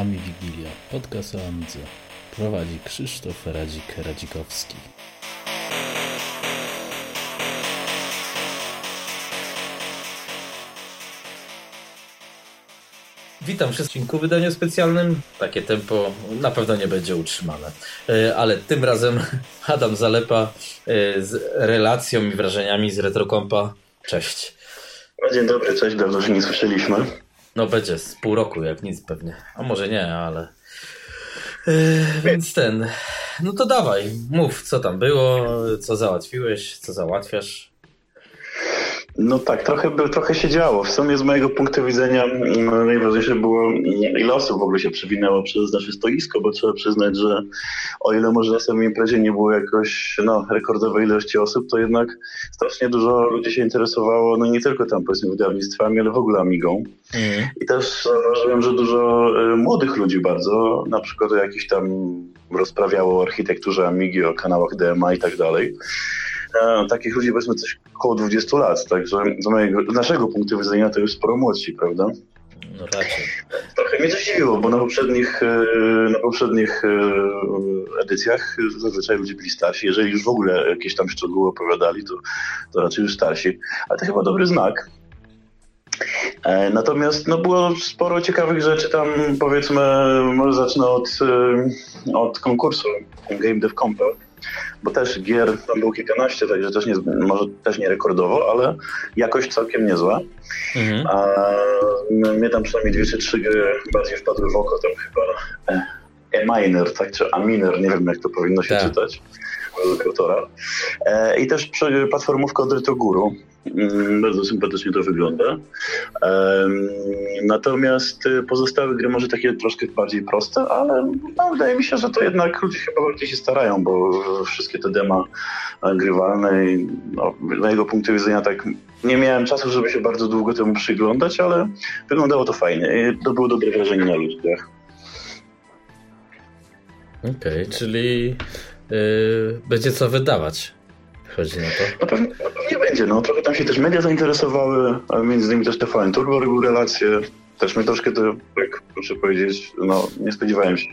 Ami Wigilia, podcast o Amidze. Prowadzi Krzysztof Radzik-Radzikowski. Witam wszystkich w wydaniu specjalnym. Takie tempo na pewno nie będzie utrzymane. E, ale tym razem Adam Zalepa e, z relacją i wrażeniami z Retrokompa. Cześć. Dzień dobry, cześć, dawno się nie słyszeliśmy. No będzie z pół roku, jak nic pewnie. A może nie, ale... Yy, więc ten... No to dawaj, mów, co tam było, co załatwiłeś, co załatwiasz. No tak, trochę, trochę się działo. W sumie z mojego punktu widzenia mm, najważniejsze było, ile osób w ogóle się przewinęło przez nasze stoisko, bo trzeba przyznać, że o ile może na samej imprezie nie było jakoś no, rekordowej ilości osób, to jednak strasznie dużo ludzi się interesowało, no nie tylko tam powiedzmy wydawnictwami, ale w ogóle Amigą. Mm. I też zauważyłem, że dużo y, młodych ludzi bardzo, na przykład o jakiś tam rozprawiało o architekturze Amigi, o kanałach DMA i tak dalej e, takich ludzi powiedzmy coś około 20 lat, także z, mojego, z naszego punktu widzenia to już sporo młodsi, prawda? No raczej. Trochę mnie to zdziwiło, bo na poprzednich, e, na poprzednich e, edycjach zazwyczaj ludzie byli starsi. Jeżeli już w ogóle jakieś tam szczegóły opowiadali, to, to raczej już starsi. Ale to chyba dobry znak. E, natomiast no, było sporo ciekawych rzeczy tam, powiedzmy, może zacznę od, od konkursu Game Dev Compare bo też gier tam było kilkanaście, także też nie, może też nie rekordowo, ale jakość całkiem niezła. Mhm. A mnie tam przynajmniej dwie czy trzy gry bardziej wpadły w oko, tam chyba E-Miner, tak, czy A-Miner, nie wiem jak to powinno się tak. czytać autora. E, I też platformówka od Rytoguru. Mm, bardzo sympatycznie to wygląda. Natomiast y, pozostałe gry może takie troszkę bardziej proste, ale no, wydaje mi się, że to jednak ludzie chyba bardziej się starają, bo wszystkie te dema grywalne i no, na jego punktu widzenia tak nie miałem czasu, żeby się bardzo długo temu przyglądać, ale wyglądało to fajnie i to było dobre wrażenie na ludziach. Okej, okay, czyli yy, będzie co wydawać. Chodzi na to. No pewnie, nie będzie. No, trochę tam się też media zainteresowały, a między innymi też TVN Turbo robił relacje. Też mnie troszkę to, jak muszę powiedzieć, no nie spodziewałem się.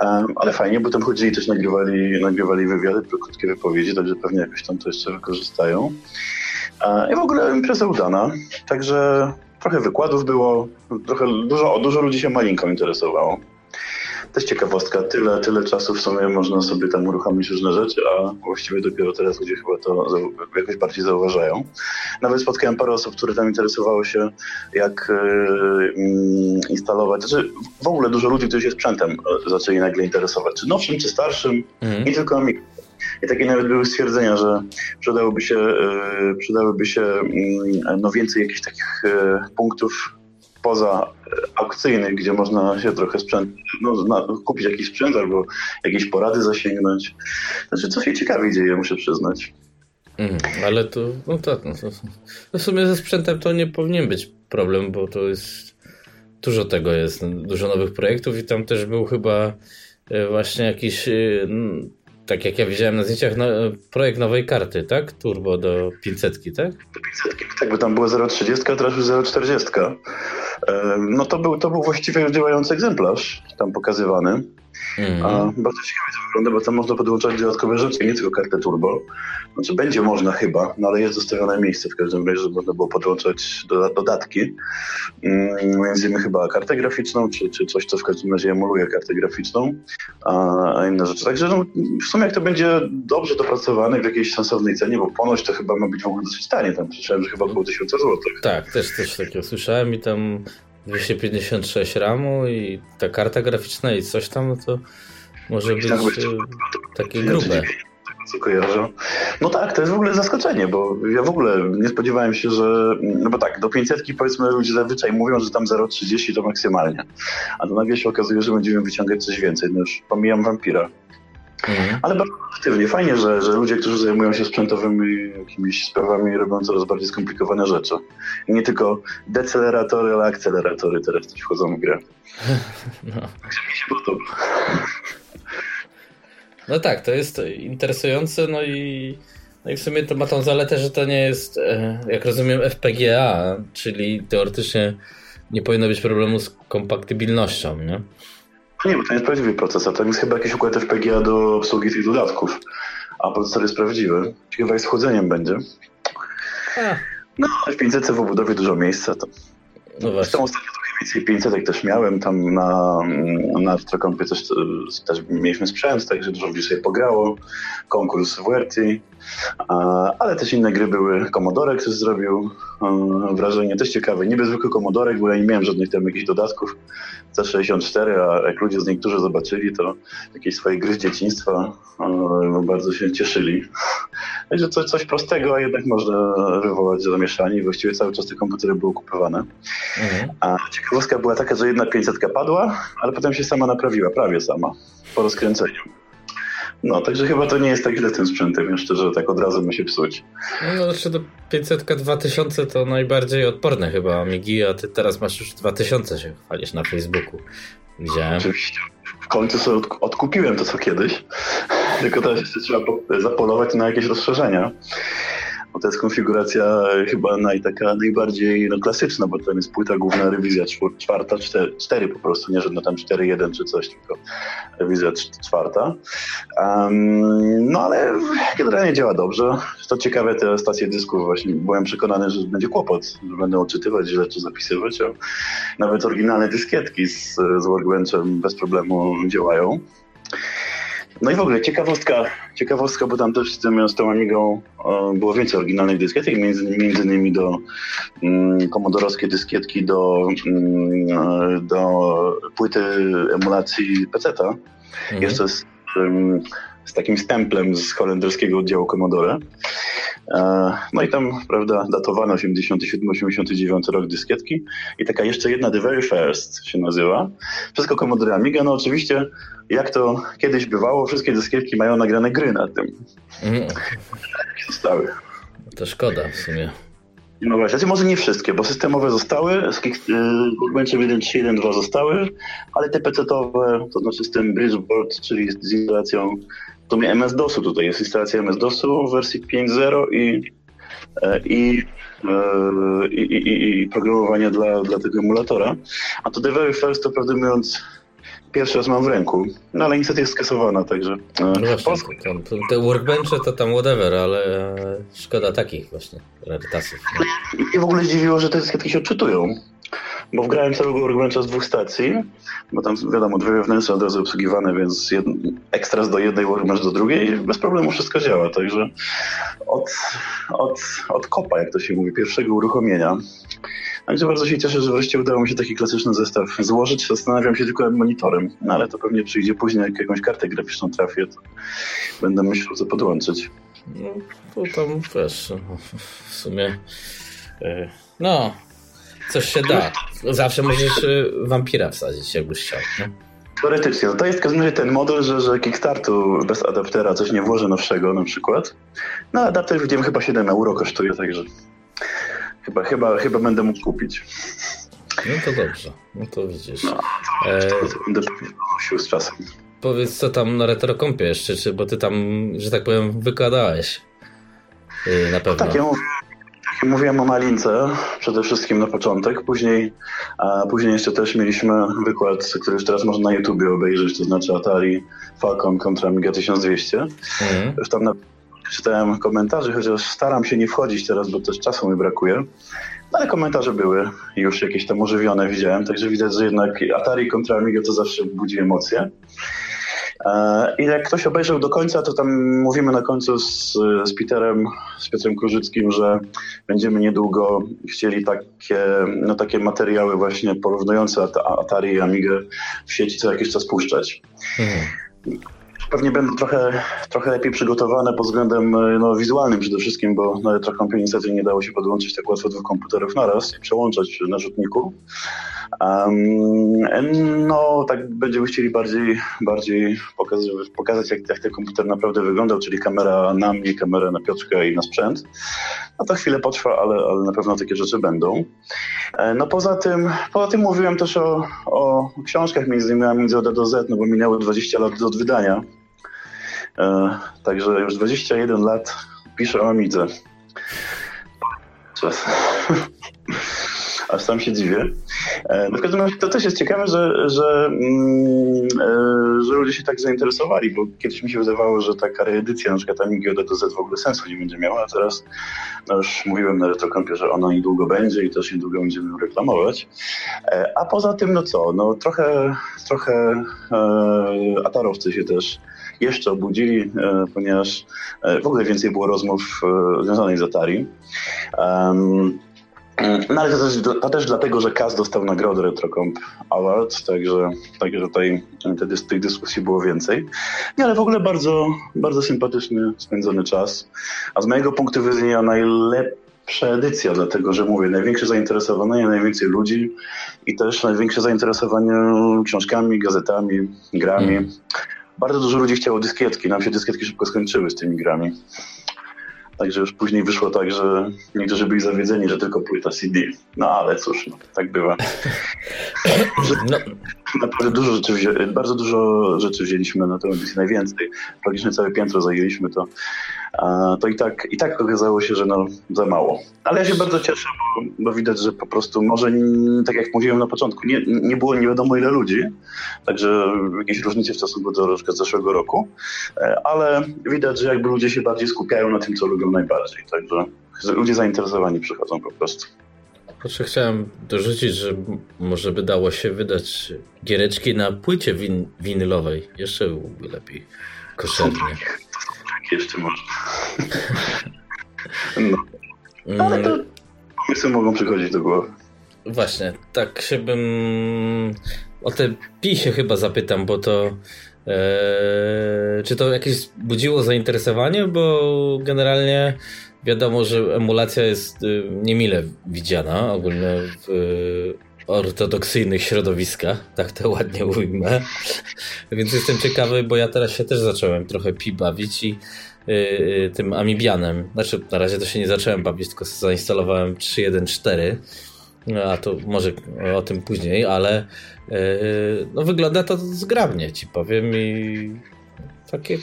Um, ale fajnie, bo tam chodzili też nagrywali, nagrywali wywiady, krótkie wypowiedzi, także pewnie jakoś tam to jeszcze wykorzystają. Um, I w ogóle impreza udana, także trochę wykładów było, trochę dużo, dużo ludzi się malinką interesowało też ciekawostka, tyle, tyle czasu w sumie można sobie tam uruchomić różne rzeczy, a właściwie dopiero teraz ludzie chyba to jakoś bardziej zauważają. Nawet spotkałem parę osób, które tam interesowało się, jak yy, instalować, znaczy w ogóle dużo ludzi, którzy się sprzętem e, zaczęli nagle interesować, czy nowszym, czy starszym, mm. nie tylko Amiga. I takie nawet były stwierdzenia, że przydałoby się, yy, przydałyby się yy, no więcej jakichś takich punktów poza e, aukcyjnych, gdzie można się trochę sprzęt, no, na, kupić jakiś sprzęt albo jakieś porady zasięgnąć. Znaczy, co się ciekawie dzieje, muszę przyznać. Mm, ale to, no tak, no, no w sumie ze sprzętem to nie powinien być problem, bo to jest dużo tego jest, dużo nowych projektów i tam też był chyba e, właśnie jakiś e, tak jak ja widziałem na zdjęciach, no, projekt nowej karty, tak? Turbo do 500, tak? Do 500, tak, bo tam było 0,30, a teraz już 0,40. No to był, to był właściwie działający egzemplarz tam pokazywany. Mm. A bardzo ciekawie to wygląda, bo tam można podłączać dodatkowe rzeczy, nie tylko kartę turbo. Znaczy będzie można chyba, no ale jest zostawione miejsce w każdym razie, żeby można było podłączać dodatki. Mm, między innymi chyba kartę graficzną, czy, czy coś, co w każdym razie emuluje kartę graficzną, a, inne rzeczy. Także no, w sumie jak to będzie dobrze dopracowane w jakiejś sensownej cenie, bo ponoć to chyba ma być w ogóle dosyć tanie, tam słyszałem, że chyba około 1000 zł. Tak, też coś takiego słyszałem i tam 256 RAMu i ta karta graficzna i coś tam, no to może być, e, takie grube. Co kojarzę. No tak, to jest w ogóle zaskoczenie, bo ja w ogóle nie spodziewałem się, że. No bo tak, do 500 powiedzmy ludzie zazwyczaj mówią, że tam 0,30 to maksymalnie. A to nagle się okazuje, że będziemy wyciągać coś więcej. No już pomijam wampira. Mhm. Ale bardzo aktywnie. Fajnie, że, że ludzie, którzy zajmują się sprzętowymi jakimiś sprawami, robią coraz bardziej skomplikowane rzeczy. I nie tylko deceleratory, ale akceleratory teraz też wchodzą w grę. No. Także mi się podoba. No tak, to jest interesujące, no i, no i w sumie to ma tą zaletę, że to nie jest, e, jak rozumiem, FPGA, czyli teoretycznie nie powinno być problemu z kompatybilnością, nie? Nie, bo to nie jest prawdziwy procesor. To jest chyba jakiś układ FPGA do obsługi tych dodatków. A procesor jest prawdziwy. Jak z chłodzeniem będzie. No, w 500 w obudowie dużo miejsca. To... No właśnie. Zresztą ostatnio trochę więcej 500 też miałem. Tam na, na też, też mieliśmy sprzęt, także dużo bliżej pograło. Konkurs w WRT. Ale też inne gry były. Commodore ktoś zrobił wrażenie też ciekawe. Nie zwykły Commodore, bo ja nie miałem żadnych tam jakichś dodatków. C64, a jak ludzie z niektórzy zobaczyli, to jakieś swoje gry z dzieciństwa bardzo się cieszyli. Także coś, coś prostego, a jednak można wywołać zamieszanie i właściwie cały czas te komputery były kupowane. Mhm. A ciekawostka była taka, że jedna 500 padła, ale potem się sama naprawiła, prawie sama, po rozkręceniu. No, także chyba to nie jest tak źle tym sprzętem, jeszcze, że tak od razu ma się psuć. No, znaczy do 500 2000 to najbardziej odporne chyba Amigi, a ty teraz masz już 2000 się chwalisz na Facebooku. Widziałem. Oczywiście. W końcu sobie odkupiłem to, co kiedyś. Tylko teraz jeszcze trzeba zapolować na jakieś rozszerzenia bo to jest konfiguracja chyba naj, taka najbardziej no, klasyczna, bo tam jest płyta główna, rewizja czwarta, cztery, cztery po prostu, nie żadna tam 4.1 czy coś, tylko rewizja czwarta. Um, no ale generalnie działa dobrze. To ciekawe te stacje dysków właśnie. Byłem przekonany, że będzie kłopot, że będę odczytywać źle zapisywać. A nawet oryginalne dyskietki z, z Workbenchem bez problemu działają. No i w ogóle ciekawostka, ciekawostka, bo tam też z, tym, z tą Amigą e, było więcej oryginalnych dyskietek, między, między innymi do mm, komodorowskie dyskietki do, mm, e, do płyty emulacji PC-ta. Mhm. Jeszcze z, z takim stemplem z holenderskiego oddziału Commodore. E, no i tam, prawda, datowano 87-89 rok dyskietki i taka jeszcze jedna The Very First się nazywa. Wszystko Commodore Amiga, no oczywiście jak to kiedyś bywało, wszystkie dyskietki mają nagrane gry na tym. Mm. Zostały. To szkoda w sumie. No właśnie, znaczy może nie wszystkie, bo systemowe zostały, z Workbench 1, 3, 1, 2 zostały, ale te PC-owe, to znaczy system Bridgeboard, czyli z instalacją to mnie MS-DOSu tutaj jest instalacja MS-DOSu w wersji 5.0 i, e, i, e, i, i, i programowanie dla, dla tego emulatora. A to The Very First, to prawdę mówiąc, pierwszy raz mam w ręku. No ale niestety jest skasowana, także. E, no właśnie, to, te workbenche to tam whatever, ale szkoda takich właśnie rarytasów. Mnie w ogóle zdziwiło, że te dyskietki się odczytują. Bo wgrałem całego workbencha z dwóch stacji, bo tam wiadomo, dwie wewnętrzne od razu obsługiwane, więc jed... ekstras do jednej, workbench do drugiej bez problemu wszystko działa, także od, od, od kopa, jak to się mówi, pierwszego uruchomienia. Także bardzo się cieszę, że wreszcie udało mi się taki klasyczny zestaw złożyć. Zastanawiam się tylko nad monitorem, no ale to pewnie przyjdzie później, jak jakąś kartę graficzną trafię, to będę myślał, co podłączyć. No, to tam wiesz, w sumie e, no, Coś się da. Zawsze możesz y, wampira wsadzić, jakbyś chciał. Nie? Teoretycznie. No to jest w każdym razie ten model, że, że Kickstartu bez adaptera coś nie włoży nowszego na przykład. No adapter widziałem chyba 7 euro kosztuje, także chyba, chyba, chyba będę mógł kupić. No to dobrze. No to widzisz. No, to, e... to będę nosił z czasem. Powiedz co tam na retrokompie jeszcze, czy, bo ty tam, że tak powiem, wykładałeś. Yy, na pewno. tak, ja mówię, Mówiłem o Malince przede wszystkim na początek, później, a później jeszcze też mieliśmy wykład, który już teraz można na YouTubie obejrzeć, to znaczy Atari Falcon kontra Amiga 1200. Mhm. Już tam na, czytałem komentarze, chociaż staram się nie wchodzić teraz, bo też czasu mi brakuje. No ale komentarze były już jakieś tam ożywione, widziałem, także widać, że jednak Atari kontra Amiga to zawsze budzi emocje. E, I jak ktoś obejrzał do końca, to tam mówimy na końcu z, z Peterem, z Piotrem Kurzyckim, że będziemy niedługo chcieli takie, no, takie materiały właśnie porównujące Atari i Amigę w sieci co jakiś czas puszczać. Mhm. Pewnie będą trochę, trochę lepiej przygotowane pod względem no, wizualnym przede wszystkim, bo na retrokompie niestety nie dało się podłączyć tak łatwo dwóch komputerów naraz i przełączać na rzutniku. No, tak będziemy chcieli bardziej, bardziej pokazać, pokazać jak, jak ten komputer naprawdę wyglądał, czyli kamera na mnie, kamera na Piotrkę i na sprzęt. No to chwilę potrwa, ale, ale na pewno takie rzeczy będą. E, no poza tym, poza tym mówiłem też o, o książkach, między innymi między od A do Z, no bo minęło 20 lat od wydania. E, także już 21 lat piszę o Amidze. Czas. Aż sam się dziwię. No w każdym razie to też jest ciekawe, że, że, mm, że ludzie się tak zainteresowali, bo kiedyś mi się wydawało, że taka reedycja na przykład Amigi od do Z w ogóle sensu nie będzie miała, a teraz no już mówiłem na RetroCompie, że ona niedługo będzie i też niedługo będziemy ją reklamować. A poza tym, no co, no trochę, trochę e, atarowcy się też jeszcze obudzili, e, ponieważ e, w ogóle więcej było rozmów e, związanych z Atari. No ale to też, to też dlatego, że Kaz dostał nagrodę RetroComp Award, także, także tutaj wtedy tej dyskusji było więcej. Nie, ale w ogóle bardzo, bardzo sympatyczny spędzony czas. A z mojego punktu widzenia najlepsza edycja, dlatego że mówię, największe zainteresowanie, najwięcej ludzi i też największe zainteresowanie książkami, gazetami, grami. Mm bardzo dużo ludzi chciało dyskietki. Nam się dyskietki szybko skończyły z tymi grami. Także już później wyszło tak, że niektórzy byli zawiedzeni, że tylko płyta CD. No ale cóż, no, tak bywa. No. Naprawdę dużo rzeczy wzię... bardzo dużo rzeczy wzięliśmy na tę edycję, najwięcej. Praktycznie całe piętro zajęliśmy to. To i tak, i tak okazało się, że no, za mało. Ale ja się bardzo cieszę, bo, bo widać, że po prostu może, tak jak mówiłem na początku, nie, nie było nie wiadomo ile ludzi, także jakieś różnice w stosunku do zeszłego roku, e, ale widać, że jakby ludzie się bardziej skupiają na tym, co lubią najbardziej. Także ludzie zainteresowani przychodzą po prostu. Proszę, chciałem dorzucić, że może by dało się wydać giereczki na płycie win winylowej. Jeszcze byłoby lepiej, koszernie. Tak, jeszcze można. No. Ale to pomysły mogą przychodzić do głowy. Właśnie, tak się bym o te PiSie chyba zapytam, bo to e, czy to jakieś budziło zainteresowanie, bo generalnie wiadomo, że emulacja jest y, niemile widziana ogólnie w y, ortodoksyjnych środowiskach, tak to ładnie ujmę. Więc jestem ciekawy, bo ja teraz się też zacząłem trochę pi bawić i y, tym Amibianem. Znaczy, na razie to się nie zacząłem bawić, tylko zainstalowałem 3.1.4. No, a to może o tym później, ale no wygląda to zgrabnie, ci powiem i takie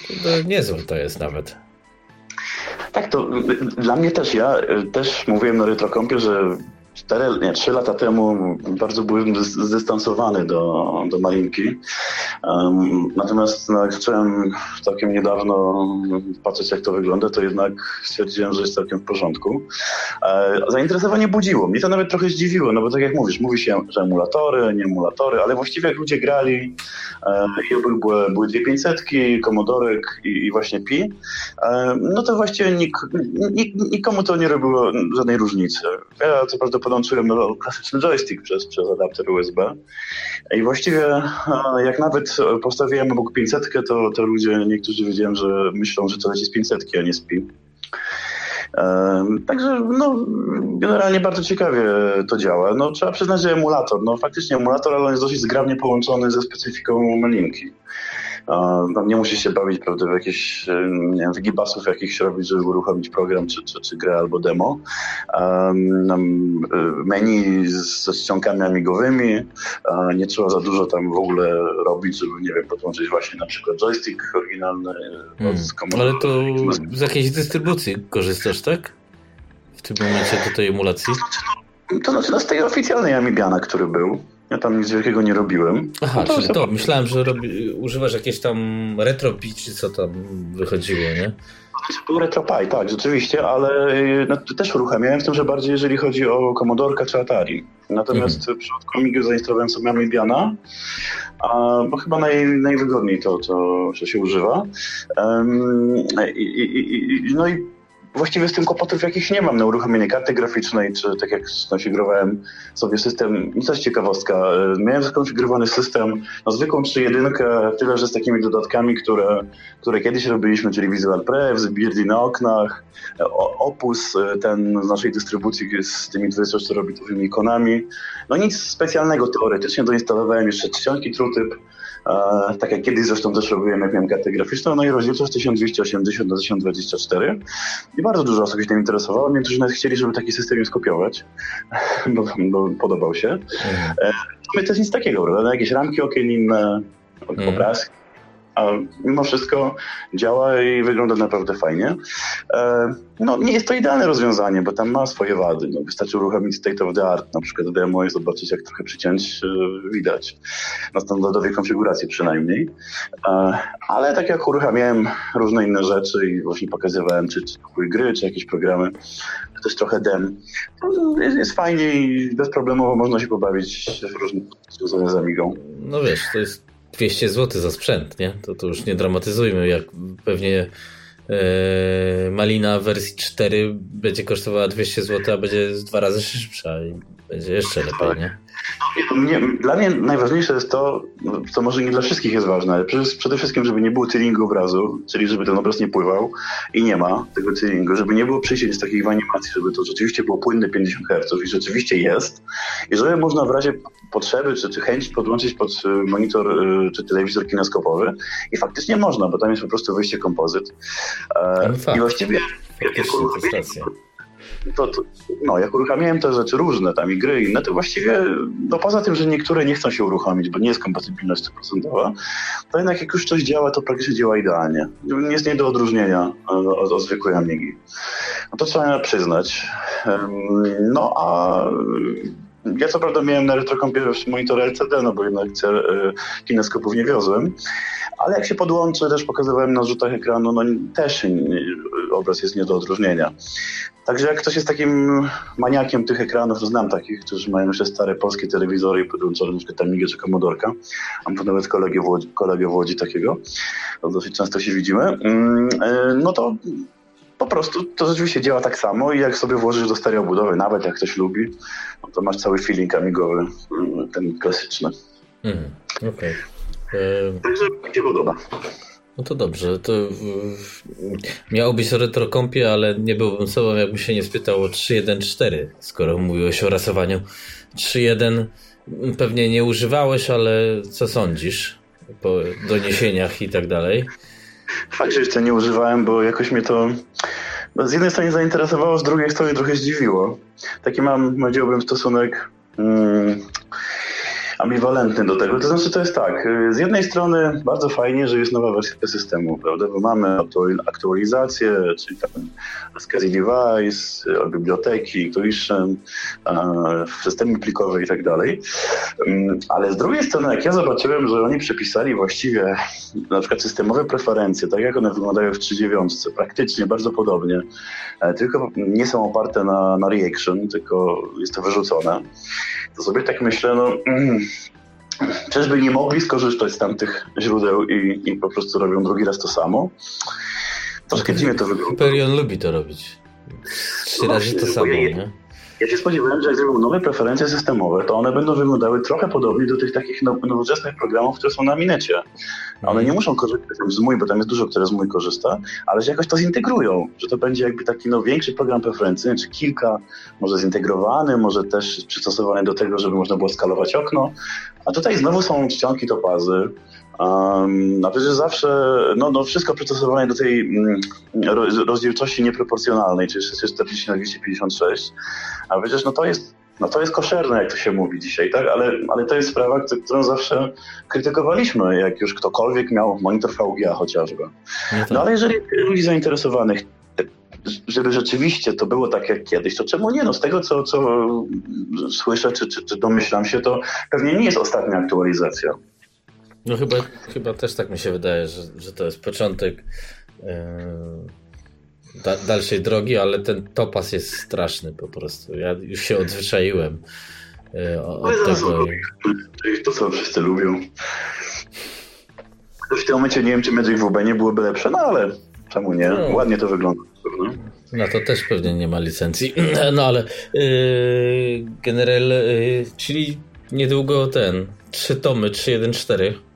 niezłe to jest nawet. Tak, to dla mnie też, ja też mówiłem na RetroCompie, że 4, nie, 3 lata temu bardzo byłem zdystansowany do, do Malinki. Um, natomiast no, jak zacząłem całkiem niedawno patrzeć, jak to wygląda, to jednak stwierdziłem, że jest całkiem w porządku. E, zainteresowanie budziło. Mnie to nawet trochę zdziwiło, no bo tak jak mówisz, mówi się, że emulatory, nie emulatory, ale właściwie jak ludzie grali e, były, były dwie 500, Komodorek i, i, właśnie Pi, e, no to właściwie nik, nik, nikomu to nie robiło żadnej różnicy. Ja co prawda podłączyłem klasyczny joystick przez, przez adapter USB i właściwie jak nawet postawiłem obok 500, to, to ludzie, niektórzy wiedziałem, że myślą, że to leci z 500, a nie z Pi. Także no, generalnie bardzo ciekawie to działa. No, trzeba przyznać, że emulator, no faktycznie emulator, ale on jest dosyć zgrabnie połączony ze specyfiką malinki. No, nie musisz się bawić prawda, w jakieś nie wiem, gibasów jakichś robić, żeby uruchomić program czy, czy, czy grę albo demo. Um, menu ze ściągami amigowymi. Nie trzeba za dużo tam w ogóle robić, żeby nie wiem, podłączyć właśnie na przykład joystick oryginalny. Hmm. Ale to z jakiejś dystrybucji korzystasz, tak? W tym momencie do tej emulacji? To znaczy no z tej oficjalnej Amibiana, który był. Ja tam nic wielkiego nie robiłem. Aha, no to czyli to. Myślałem, że robi, używasz jakieś tam RetroPie, czy co tam wychodziło, nie? Był RetroPie, tak, rzeczywiście, ale no, też uruchamiałem, w tym, że bardziej jeżeli chodzi o Commodore czy Atari. Natomiast mhm. w przypadku Amigi zainstalowałem sobie Amibiana, a, bo chyba naj, najwygodniej to, to, to się używa. Um, i, i, i, no i właściwie z tym kłopotów jakichś nie mam na uruchomienie karty graficznej, czy tak jak skonfigurowałem sobie system, no też ciekawostka, e, miałem skonfigurowany system, no zwykłą 3.1, tyle, że z takimi dodatkami, które, które kiedyś robiliśmy, czyli Visual Prevs, Beardy na oknach, e, Opus, e, ten z naszej dystrybucji z tymi 24-bitowymi ikonami. No nic specjalnego teoretycznie, doinstalowałem jeszcze czcionki TrueType, tak jak kiedyś zresztą też robiłem, jak miałem kartę graficzną, no i rozdzielczość 1280 na 1024 i bardzo dużo osób się tym interesowało. Niektórzy nawet chcieli, żeby taki system skopiować, bo, bo podobał się. Mhm. E, My też nic takiego, prawda? Jakieś ramki okienne, mhm. obrazki. A mimo wszystko działa i wygląda naprawdę fajnie. E, no, nie jest to idealne rozwiązanie, bo tam ma swoje wady. No, wystarczy uruchomić state of the art, na przykład demo i zobaczyć, jak trochę przyciąć e, widać. Na standardowej konfiguracji przynajmniej. E, ale tak jak uruchamiałem różne inne rzeczy i właśnie pokazywałem, czy, czy gry, czy jakieś programy, czy też trochę dem, to jest, jest fajnie i bezproblemowo można się pobawić w różnych związane z Amigą. No wiesz, to jest 200 zł za sprzęt, nie? To, to już nie dramatyzujmy, jak pewnie e, Malina w wersji 4 będzie kosztowała 200 zł, a będzie dwa razy szybsza i będzie jeszcze lepiej, nie? Mnie, dla mnie najważniejsze jest to, co może nie dla wszystkich jest ważne, ale przede wszystkim, żeby nie było tyrlingu obrazu, czyli żeby ten obraz nie pływał i nie ma tego tyrlingu, żeby nie było przyjścia z takich animacji, żeby to rzeczywiście było płynne 50 Hz i rzeczywiście jest. I żeby można w razie potrzeby czy, czy chęci podłączyć pod y, monitor y, czy telewizor kineskopowy. I faktycznie można, bo tam jest po prostu wyjście kompozyt. E, no I właściwie... Faktycznie, to to, to, no, jak uruchamiałem te rzeczy różne, tam i gry inne, to właściwie, no poza tym, że niektóre nie chcą się uruchomić, bo nie jest kompatybilność 100%, to jednak jak już coś działa, to praktycznie działa idealnie. Jest nie do odróżnienia od, od zwykłej Amigi. No to trzeba przyznać. No a ja co prawda miałem na retrokompie monitor LCD, no bo jednak e, kineskopów nie wiozłem, ale jak się podłączy, też pokazywałem na rzutach ekranu, no też obraz jest nie do odróżnienia. Także jak ktoś jest takim maniakiem tych ekranów, to znam takich, którzy mają jeszcze stare polskie telewizory i podłączone na przykład Amigę czy Komodorka. Mam nawet kolegę w Łodzi, kolegę w Łodzi takiego, dosyć często się widzimy. Mm, e, no to po prostu to rzeczywiście działa tak samo i jak sobie włożysz do stereo budowy, nawet jak ktoś lubi, no to masz cały feeling amigowy, mm, ten klasyczny. Mm, Okej. Okay. Także mi się podoba. No to dobrze, to miało być o retrokompie, ale nie byłbym sobą, jakbym się nie spytał o 3.1.4, skoro mówiłeś o rasowaniu. 3.1 pewnie nie używałeś, ale co sądzisz po doniesieniach i tak dalej? Fakt, że jeszcze nie używałem, bo jakoś mnie to z jednej strony zainteresowało, z drugiej strony trochę zdziwiło. Taki mam, powiedziałbym, stosunek... Hmm, ambiwalentny do tego. To znaczy, to jest tak, y, z jednej strony bardzo fajnie, że jest nowa wersja systemu, prawda, bo mamy aktualizację, czyli tam SCSI Device, y, biblioteki, Tuition, systemy plikowe i tak dalej. Mm, ale z drugiej strony, jak ja zobaczyłem, że oni przepisali właściwie na przykład systemowe preferencje, tak jak one wyglądają w 3.9, praktycznie bardzo podobnie, e, tylko nie są oparte na, na reaction, tylko jest to wyrzucone, to sobie tak myślę, no mm, czyżby nie mogli skorzystać z tamtych źródeł i, i po prostu robią drugi raz to samo? Troszkę dziwnie to wygląda. Hyperion lubi to robić. Trzy razy to samo, nie? Ja się spodziewałem, że jak zrobią nowe preferencje systemowe, to one będą wyglądały trochę podobnie do tych takich nowoczesnych programów, które są na Minecie. One nie muszą korzystać z mój, bo tam jest dużo, które z mój korzysta, ale że jakoś to zintegrują, że to będzie jakby taki no, większy program preferencyjny, czy kilka, może zintegrowany, może też przystosowany do tego, żeby można było skalować okno. A tutaj znowu są czcionki topazy, Um, a przecież zawsze, no, no wszystko przystosowane do tej mm, rozdzielczości nieproporcjonalnej, czyli 640 na 256, a przecież no to jest no to jest koszerne, jak to się mówi dzisiaj, tak? Ale, ale to jest sprawa, którą zawsze krytykowaliśmy, jak już ktokolwiek miał monitor VGA chociażby. No, tak. no ale jeżeli ludzi zainteresowanych, żeby rzeczywiście to było tak jak kiedyś, to czemu nie? No z tego, co, co słyszę, czy, czy, czy domyślam się, to pewnie nie jest ostatnia aktualizacja. No chyba, chyba też tak mi się wydaje, że, że to jest początek yy, da, dalszej drogi, ale ten topas jest straszny po prostu. Ja już się odzwyczaiłem yy, od tego. To, co wszyscy lubią. W tym momencie nie wiem, czy Magic WB nie byłoby lepsze, no ale czemu nie? No. Ładnie to wygląda. No to też pewnie nie ma licencji. No ale yy, general, yy, czyli niedługo ten, trzy tomy, 314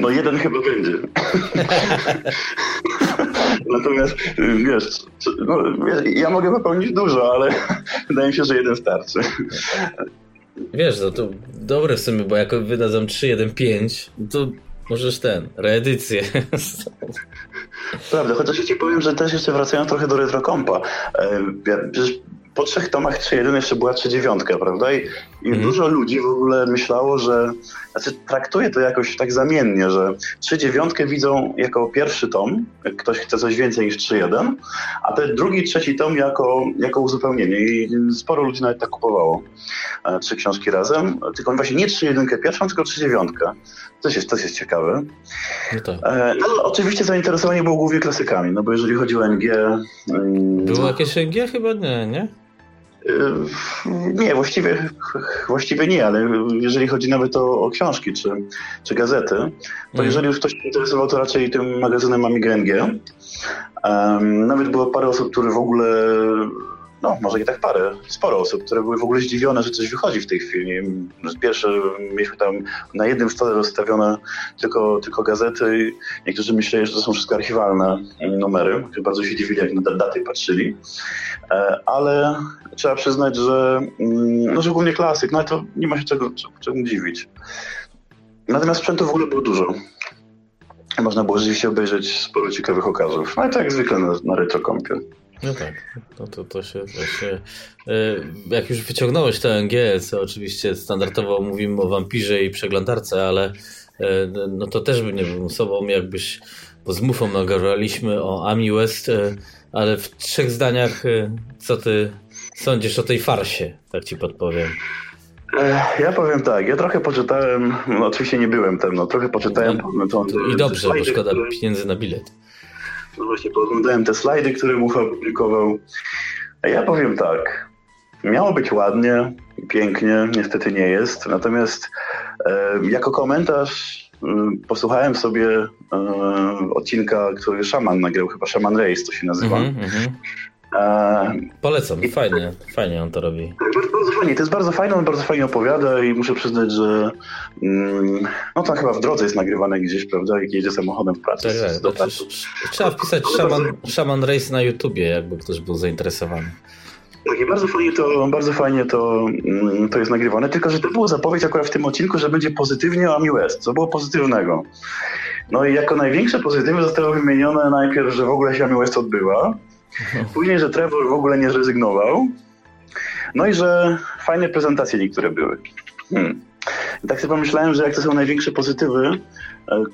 No jeden chyba będzie. Natomiast wiesz, no, ja mogę wypełnić dużo, ale wydaje mi się, że jeden starczy. Wiesz, no to dobre w sumie, bo jak wydadzą 3.1.5, to możesz ten, reedycję. Prawda, chociaż ja ci powiem, że też jeszcze wracając trochę do retrokompa. E, przecież po trzech tomach 3.1 jeszcze była 3.9, prawda? I, i mm. dużo ludzi w ogóle myślało, że, znaczy traktuje to jakoś tak zamiennie, że 3.9 widzą jako pierwszy tom, jak ktoś chce coś więcej niż 3.1, a ten drugi, trzeci tom jako, jako uzupełnienie i sporo ludzi nawet tak kupowało e, trzy książki razem, tylko właśnie nie 3.1 pierwszą, tylko 3.9. To jest, to jest ciekawe. No, tak. e, no oczywiście zainteresowanie było głównie klasykami, no bo jeżeli chodzi o NG... Mm, było jakieś NG? Chyba nie, nie? Nie, właściwie, właściwie nie, ale jeżeli chodzi nawet o, o książki czy, czy gazety, to mm. jeżeli już ktoś się interesował, to raczej tym magazynem Amiga NG. Um, nawet było parę osób, które w ogóle no może nie tak parę, sporo osób, które były w ogóle zdziwione, że coś wychodzi w tej chwili. Pierwsze mieliśmy tam na jednym stole rozstawione tylko, tylko gazety niektórzy myśleli, że to są wszystko archiwalne numery. Bardzo się dziwili, jak na daty patrzyli. E, ale trzeba przyznać, że, mm, no, że głównie klasyk, no ale to nie ma się czego, czego dziwić. Natomiast sprzętu w ogóle było dużo. Można było rzeczywiście obejrzeć sporo ciekawych okazów. No i tak jak zwykle na, na retrokompie. No tak, no to, to się właśnie. E, jak już wyciągnąłeś to NG, co oczywiście standardowo mówimy o wampirze i przeglądarce, ale e, no to też by nie był sobą, jakbyś, bo z Mufą nagraliśmy o Ami West, e, ale w trzech zdaniach, co ty sądzisz o tej farsie, tak ci podpowiem. Ja powiem tak, ja trochę poczytałem, no oczywiście nie byłem tam, no trochę poczytałem. No, to, I dobrze, bo szkoda pieniędzy na bilet. No właśnie, pooglądałem te slajdy, które Mucha opublikował. A ja powiem tak. Miało być ładnie, pięknie, niestety nie jest. Natomiast e, jako komentarz e, posłuchałem sobie e, odcinka, który Szaman nagrał, chyba Szaman Race to się nazywa. Mm -hmm. Polecam, fajnie, fajnie on to robi. Bardzo, bardzo fajnie, to jest bardzo fajne, on bardzo fajnie opowiada i muszę przyznać, że mm, no to chyba w drodze jest nagrywane gdzieś, prawda, jak jedzie samochodem w pracy. Tak, tak. Trzeba wpisać Shaman, Shaman Race na YouTubie, jakby ktoś był zainteresowany. Tak, i bardzo fajnie to, bardzo fajnie to, mm, to jest nagrywane, tylko że to było zapowiedź akurat w tym odcinku, że będzie pozytywnie o Ami West, co było pozytywnego. No i jako największe pozytywy zostało wymienione najpierw, że w ogóle się Ami West odbyła, Później, że Trevor w ogóle nie zrezygnował. No i że fajne prezentacje niektóre były. Hmm. Tak sobie pomyślałem, że jak to są największe pozytywy, e,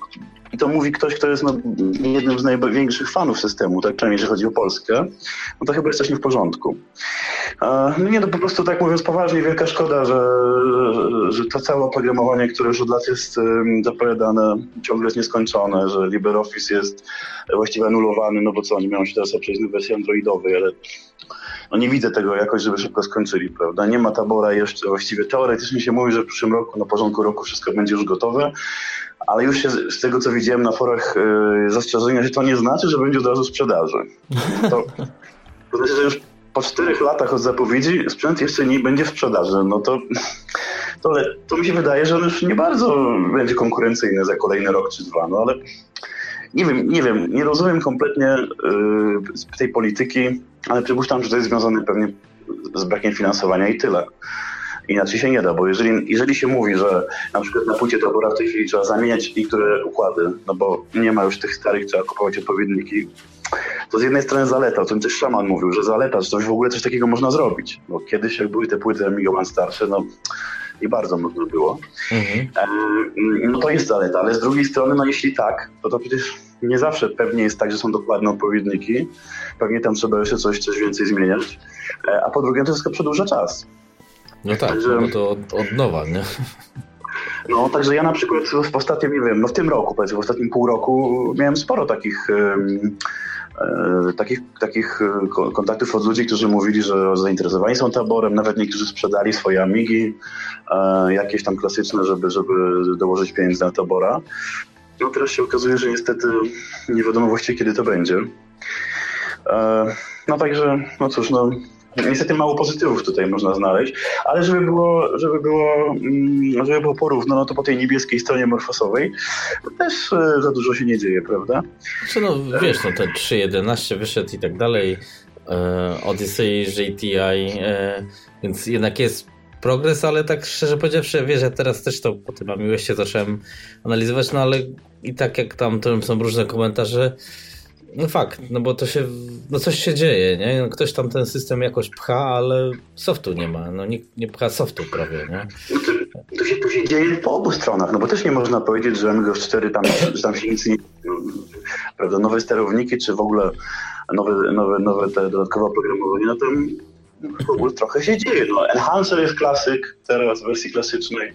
i to mówi ktoś, kto jest no, jednym z największych fanów systemu, tak przynajmniej jeżeli chodzi o Polskę, no to chyba jest coś nie w porządku. No nie, to po prostu tak mówiąc poważnie, wielka szkoda, że, że to całe oprogramowanie, które już od lat jest zapowiadane, ciągle jest nieskończone, że LibreOffice jest właściwie anulowany, no bo co, oni mają się teraz przejść na wersję androidowej, ale no nie widzę tego jakoś, żeby szybko skończyli, prawda? Nie ma tabora jeszcze, właściwie teoretycznie się mówi, że w przyszłym roku, na porządku roku wszystko będzie już gotowe, ale już się z tego, co widziałem na forach yy, zastrzeżenia, że to nie znaczy, że będzie od razu sprzedaży. To, to znaczy, że już po czterech latach od zapowiedzi sprzęt jeszcze nie będzie w sprzedaży. No to, to, to mi się wydaje, że on już nie bardzo będzie konkurencyjny za kolejny rok czy dwa, no ale nie wiem, nie wiem, nie rozumiem kompletnie yy, tej polityki, ale przypuszczam, że to jest związane pewnie z brakiem finansowania i tyle. Inaczej się nie da, bo jeżeli, jeżeli się mówi, że na przykład na płycie tabora w tej chwili trzeba zamieniać niektóre układy, no bo nie ma już tych starych, trzeba kupować odpowiedniki, to z jednej strony zaleta, o tym też Szaman mówił, że zaleta, że coś w ogóle coś takiego można zrobić. Bo kiedyś jak były te płyty Amiga One starsze, no i bardzo można było. Mhm. No to jest zaleta, ale z drugiej strony, no jeśli tak, to to przecież nie zawsze pewnie jest tak, że są dokładne odpowiedniki. Pewnie tam trzeba jeszcze coś, coś więcej zmieniać. E, a po drugie, to wszystko przedłuża czas. No tak, także, no to od, od nowa, nie? No, także ja na przykład w ostatnim, nie wiem, no w tym roku, powiedzmy, w ostatnim pół roku miałem sporo takich um, takich, takich e, kontaktów od ludzi, którzy mówili, że zainteresowani są taborem, nawet niektórzy sprzedali swoje amigi, jakieś tam klasyczne, żeby, żeby dołożyć pieniędzy na tabora. No teraz się okazuje, że niestety nie wiadomo właściwie kiedy to będzie. No także, no cóż, no Niestety mało pozytywów tutaj można znaleźć, ale żeby było, żeby było, mm, żeby było porówno, no to po tej niebieskiej stronie morfosowej też e, za dużo się nie dzieje, prawda? Czy no wiesz, no ten 3.11 wyszedł i tak dalej, e, Odyssey, JTI, e, więc jednak jest progres, ale tak szczerze powiedziawszy, wiesz, ja teraz też to po tym miłości zacząłem analizować, no ale i tak jak tam, tam są różne komentarze, No fakt, no bo to się, no coś się dzieje, nie? No ktoś tam ten system jakoś pcha, ale softu nie ma, no nikt nie pcha softu prawie, nie? To się, to się dzieje po obu stronach, no bo też nie można powiedzieć, że MGOS 4 tam, że tam się nic nie... Prawda, nowe sterowniki, czy w ogóle nowe, nowe, nowe te dodatkowe oprogramowanie, no tam w ogóle trochę się dzieje. No, Enhancer jest klasyk teraz w wersji klasycznej.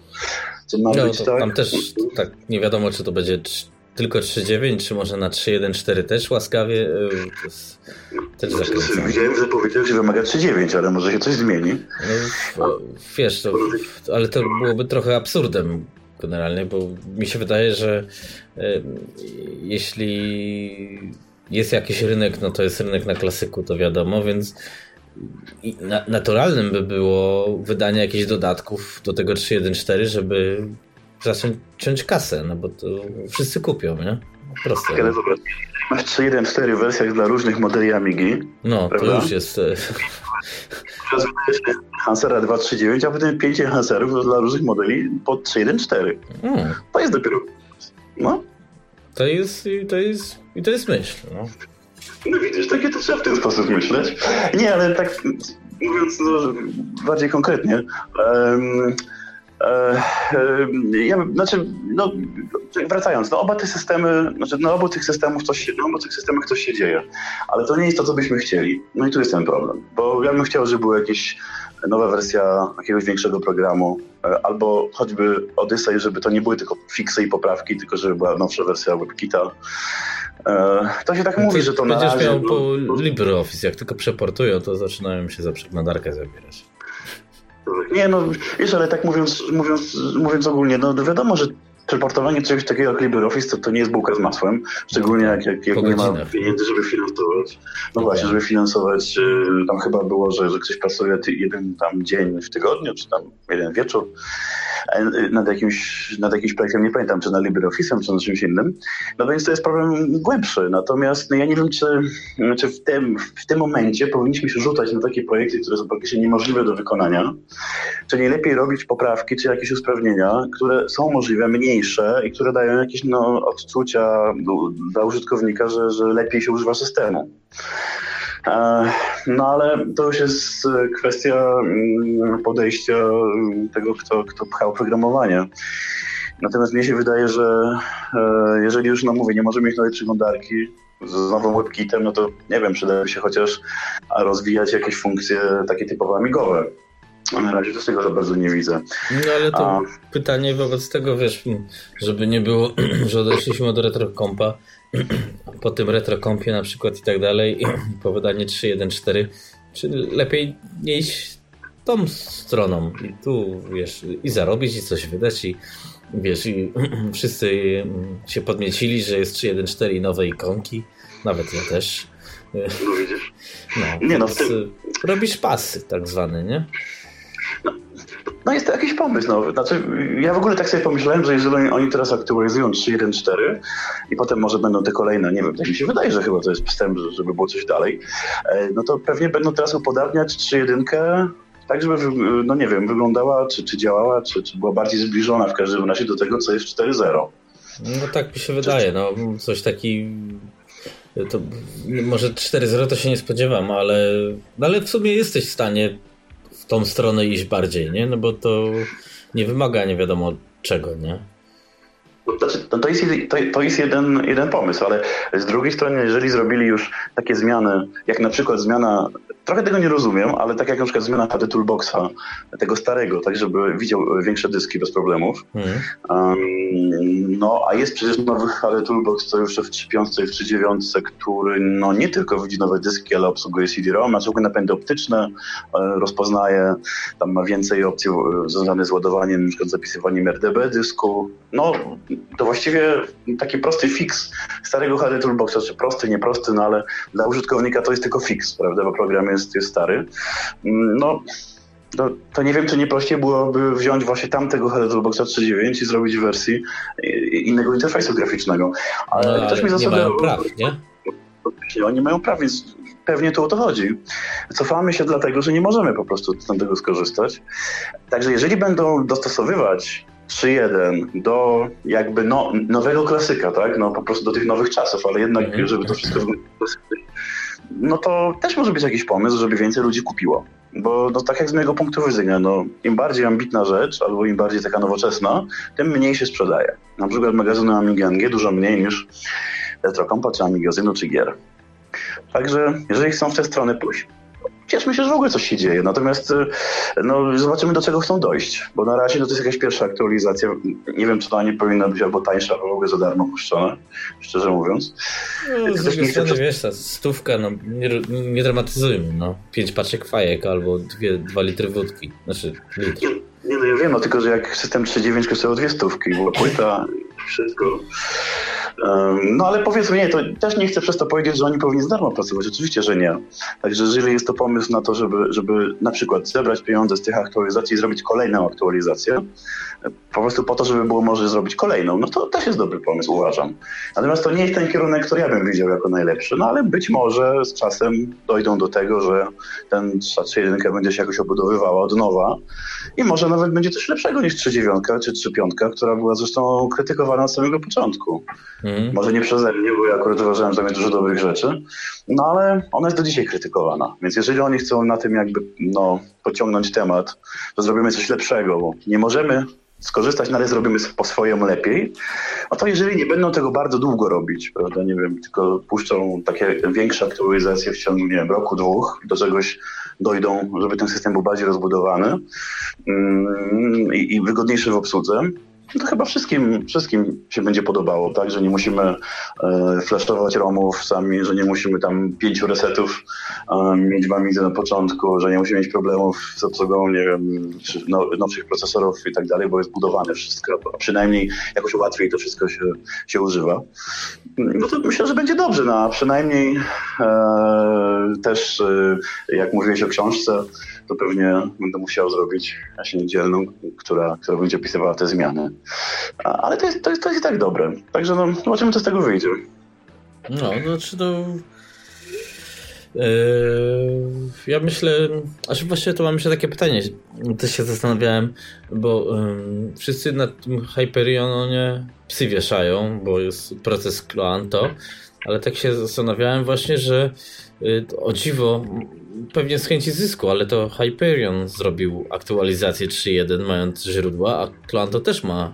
Co ma No, być, to tak? tam też tak nie wiadomo, czy to będzie tylko 3.9, czy może na 3.1.4 też łaskawie. jest też. Widziałem, że powiedział, że wymaga 3.9, ale może się coś zmieni. No, wiesz, to, ale to byłoby trochę absurdem generalnie, bo mi się wydaje, że e, jeśli jest jakiś rynek, no to jest rynek na klasyku, to wiadomo, więc naturalnym by było wydanie jakichś dodatków do tego 3.1.4, żeby zacząć kasę, no bo to wszyscy kupią, nie? Proste. Ale zobacz, masz 3.1.4 w wersjach dla różnych modeli Amigi. No, to Prawda? już jest... Teraz wydajesz Hansera 2.3.9, a potem 5 Hanserów dla różnych modeli pod 3.1.4. mm, To jest dopiero... No, To jest, to jest, i to jest myśl, no. No widzisz, takie to trzeba w ten sposób myśleć. Nie, ale tak mówiąc no, bardziej konkretnie. em, ja, znaczy, no, wracając, no oba te systemy, znaczy na obu tych systemów coś się, na obu tych systemach coś się dzieje, ale to nie jest to, co byśmy chcieli. No i tu jest ten problem, bo ja bym chciał, żeby była jakaś nowa wersja jakiegoś większego programu, e, albo choćby Odyssey, żeby to nie były tylko fiksy i poprawki, tylko żeby była nowsza wersja WebKita. E, To się tak mówi, że to na Będziesz razie... miał no, po LibreOffice, jak tylko przeportują, to zaczynają się za przeglądarkę zabierać. Nie, no wiesz, ale tak mówiąc, mówiąc, mówiąc ogólnie, no wiadomo, że przeportowanie czegoś takiego jak LibreOffice to, to nie jest bułka z masłem, szczególnie jak, jak, jak nie ma pieniędzy, żeby finansować. No właśnie, żeby finansować, y, tam chyba było, że, że ktoś pracuje jeden tam dzień w tygodniu, czy tam jeden wieczór y, nad jakimś, nad jakimś projektem, nie pamiętam, czy nad LibreOffice'em, czy nad czymś innym. No więc to jest problem głębszy. Natomiast no, ja nie wiem, czy, czy w, tym, w tym momencie powinniśmy się rzucać na takie projekty, które są praktycznie niemożliwe do wykonania, czy nie lepiej robić poprawki, czy jakieś usprawnienia, które są możliwe, mniejsze i które dają jakieś no, odczucia do- dla użytkownika, że, że lepiej się używa systemu. E, No ale to już jest e, kwestia mm, podejścia mm, tego, kto, kto pchał programowanie. Natomiast mnie się wydaje, że e, jeżeli już, no mówię, nie możemy mieć nowej przeglądarki z nowym WebKitem, no to nie wiem, przydałoby się chociaż rozwijać jakieś funkcje takie typowo amigowe. A Na razie to z tego za bardzo nie widzę. No ale to A. pytanie wobec tego, wiesz, żeby nie było, że odeszliśmy od retrocompa, po tym retrocompie na przykład i tak dalej, po wydaniu 3.1.4, czy lepiej nie iść tą stroną i tu, wiesz, i zarobić, i coś wydać, i wiesz, i wszyscy się podmiecili, że jest 3.1.4 i nowe ikonki, nawet ja też. No widzisz. No, Nie, no, tym- robisz pasy tak zwane, nie? No jest to jakiś pomysł. No. Znaczy, ja w ogóle tak sobie pomyślałem, że jeżeli oni teraz aktualizują 3.1.4 i potem może będą te kolejne, nie wiem, tak mi się wydaje, że chyba to jest że- żeby było coś dalej, e, no to pewnie będą teraz upodabniać 3.1 tak, żeby, no nie wiem, wyglądała, czy, czy działała, czy, czy była bardziej zbliżona w każdym razie do tego, co jest 4.0. No tak mi się wydaje, no coś taki. To, może 4-0 to się nie spodziewam, ale, no ale w sumie jesteś w stanie tą stronę iść bardziej, nie? No bo to nie wymaga nie wiadomo czego, nie? Znaczy, to, to jest, to, to jest jeden, jeden pomysł, ale z drugiej strony, jeżeli zrobili już takie zmiany, jak na przykład zmiana, trochę tego nie rozumiem, ale tak jak na przykład zmiana HD Toolboxa, tego starego, tak żeby widział większe dyski bez problemów, Mhm. Um, no, a jest przecież nowy HD Toolbox, co już w 3.5 i w 3.9, który no, nie tylko widzi nowe dyski, ale obsługuje CD-ROM, ma zwykłe napędy optyczne, e, rozpoznaje, tam ma więcej opcji e, związanych z ładowaniem, na przykład zapisywaniem RDB dysku. No, to właściwie taki prosty fix starego HD Toolboxa, czy prosty, nieprosty, no ale dla użytkownika to jest tylko fix, prawda, bo program jest, jest stary. Mm, No, to, to nie wiem, czy nie prościej byłoby wziąć właśnie tamtego HD Toolboxa 3.9 i zrobić w wersji i- innego interfejsu graficznego. Ale, No, też mi ale nie zasada, mają praw, nie? Oni mają praw, więc pewnie tu o to chodzi. Cofamy się dlatego, że nie możemy po prostu z tego skorzystać. Także jeżeli będą dostosowywać 3.1 do jakby no, nowego klasyka, tak? No po prostu do tych nowych czasów, ale jednak, mhm. żeby to wszystko no to też może być jakiś pomysł, żeby więcej ludzi kupiło. Bo no, tak jak z mojego punktu widzenia, no, im bardziej ambitna rzecz, albo im bardziej taka nowoczesna, tym mniej się sprzedaje. Na przykład magazyny Amiga NG dużo mniej niż Retrocompa, czy Amigazynu, czy gier. Także jeżeli chcą w tę stronę pójść, cieszmy się, że w ogóle coś się dzieje. Natomiast y, no, zobaczymy, do czego chcą dojść. Bo na razie no, to jest jakaś pierwsza aktualizacja. Nie wiem, czy to nie powinna być albo tańsza, albo w ogóle za darmo puszczone, szczerze mówiąc. No, z drugiej strony, wiesz, ta stówka, no, nie, nie dramatyzujmy. No. Pięć paczek fajek albo dwie, dwa litry wódki. Znaczy, litr. Nie, nie, no ja wiem, no, tylko że jak system 3.9 kosztował dwie stówki, była płyta, wszystko. No ale powiedzmy, nie, to też nie chcę przez to powiedzieć, że oni powinni za darmo pracować. Oczywiście, że nie. Także jeżeli jest to pomysł na to, żeby, żeby na przykład zebrać pieniądze z tych aktualizacji i zrobić kolejną aktualizację, po prostu po to, żeby było może zrobić kolejną, no to też jest dobry pomysł, uważam. Natomiast to nie jest ten kierunek, który ja bym widział jako najlepszy, no ale być może z czasem dojdą do tego, że ten 3.1 będzie się jakoś obudowywała od nowa i może nawet będzie coś lepszego niż 3.9 czy 3.5, która była zresztą krytykowana od samego początku. Mm. Może nie przeze mnie, bo ja akurat uważałem, że tam jest dużo dobrych rzeczy, no ale ona jest do dzisiaj krytykowana. Więc jeżeli oni chcą na tym jakby no, pociągnąć temat, to zrobimy coś lepszego, bo nie możemy skorzystać, no ale zrobimy po swojemu lepiej, a to jeżeli nie będą tego bardzo długo robić, prawda, nie wiem, tylko puszczą takie większe aktualizacje w ciągu, nie wiem, roku, dwóch, do czegoś dojdą, żeby ten system był bardziej rozbudowany mm, i, i wygodniejszy w obsłudze, no to chyba wszystkim, wszystkim się będzie podobało, tak? Że nie musimy e, flashować ROMów sami, że nie musimy tam pięciu resetów e, mieć w Amidze na początku, że nie musimy mieć problemów z obsługą, nie wiem, no, nowszych procesorów i tak dalej, bo jest budowane wszystko, a przynajmniej jakoś łatwiej to wszystko się, się używa. No to myślę, że będzie dobrze, no a przynajmniej e, też, e, jak mówiłeś o książce, to pewnie będę musiał zrobić właśnie niedzielną, która, która będzie opisywała te zmiany. Ale to jest, to jest, to jest i tak dobre. Także no, zobaczymy, co z tego wyjdzie. No, znaczy to... Yy, ja myślę, aż właściwie to mam jeszcze takie pytanie, też się zastanawiałem, bo yy, wszyscy na tym Hyperionie psy wieszają, bo jest proces Cloanto, ale tak się zastanawiałem właśnie, że yy, o dziwo pewnie z chęci zysku, ale to Hyperion zrobił aktualizację 3.1 mając źródła, a Clanto też ma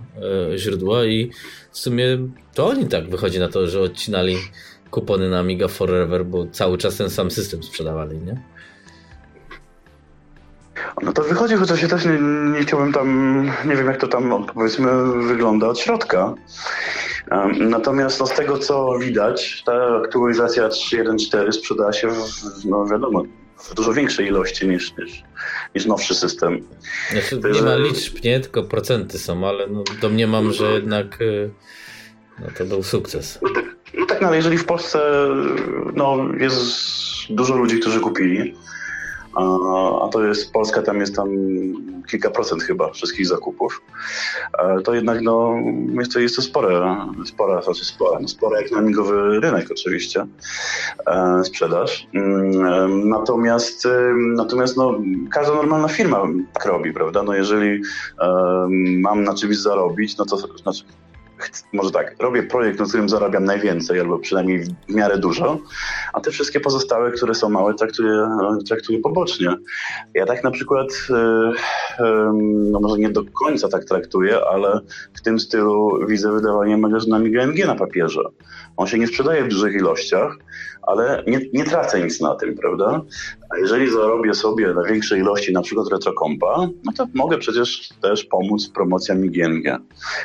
e, źródła i w sumie to oni tak wychodzi na to, że odcinali kupony na Amiga Forever, bo cały czas ten sam system sprzedawali, nie? No to wychodzi, chociaż ja też nie, nie chciałbym tam, nie wiem jak to tam powiedzmy wygląda od środka. Natomiast no, z tego co widać, ta aktualizacja 3.1.4 sprzedała się w, no wiadomo, w dużo większej ilości niż, niż, niż nowszy system. Znaczy, nie ma liczb, nie? Tylko procenty są, ale no, domniemam, że jednak y, no, to był sukces. No tak, no tak, no, ale jeżeli w Polsce no, jest dużo ludzi, którzy kupili, a to jest, Polska tam jest tam kilka procent chyba wszystkich zakupów, to jednak no, jest to, jest to spore, spora, znaczy spora, no spora jak na migowy rynek oczywiście e, sprzedaż. Mm, natomiast natomiast no, każda normalna firma tak robi, prawda? No jeżeli mam na czymś zarobić, no to znaczy może tak, robię projekt, na którym zarabiam najwięcej, albo przynajmniej w miarę dużo, a te wszystkie pozostałe, które są małe, traktuję, traktuję pobocznie. Ja tak na przykład, e, no może nie do końca tak traktuję, ale w tym stylu widzę wydawanie magazynami GMG na papierze. On się nie sprzedaje w dużych ilościach, ale nie, nie tracę nic na tym, prawda? A jeżeli zarobię sobie na większej ilości na przykład retrokompa, no to mogę przecież też pomóc promocjami GNG.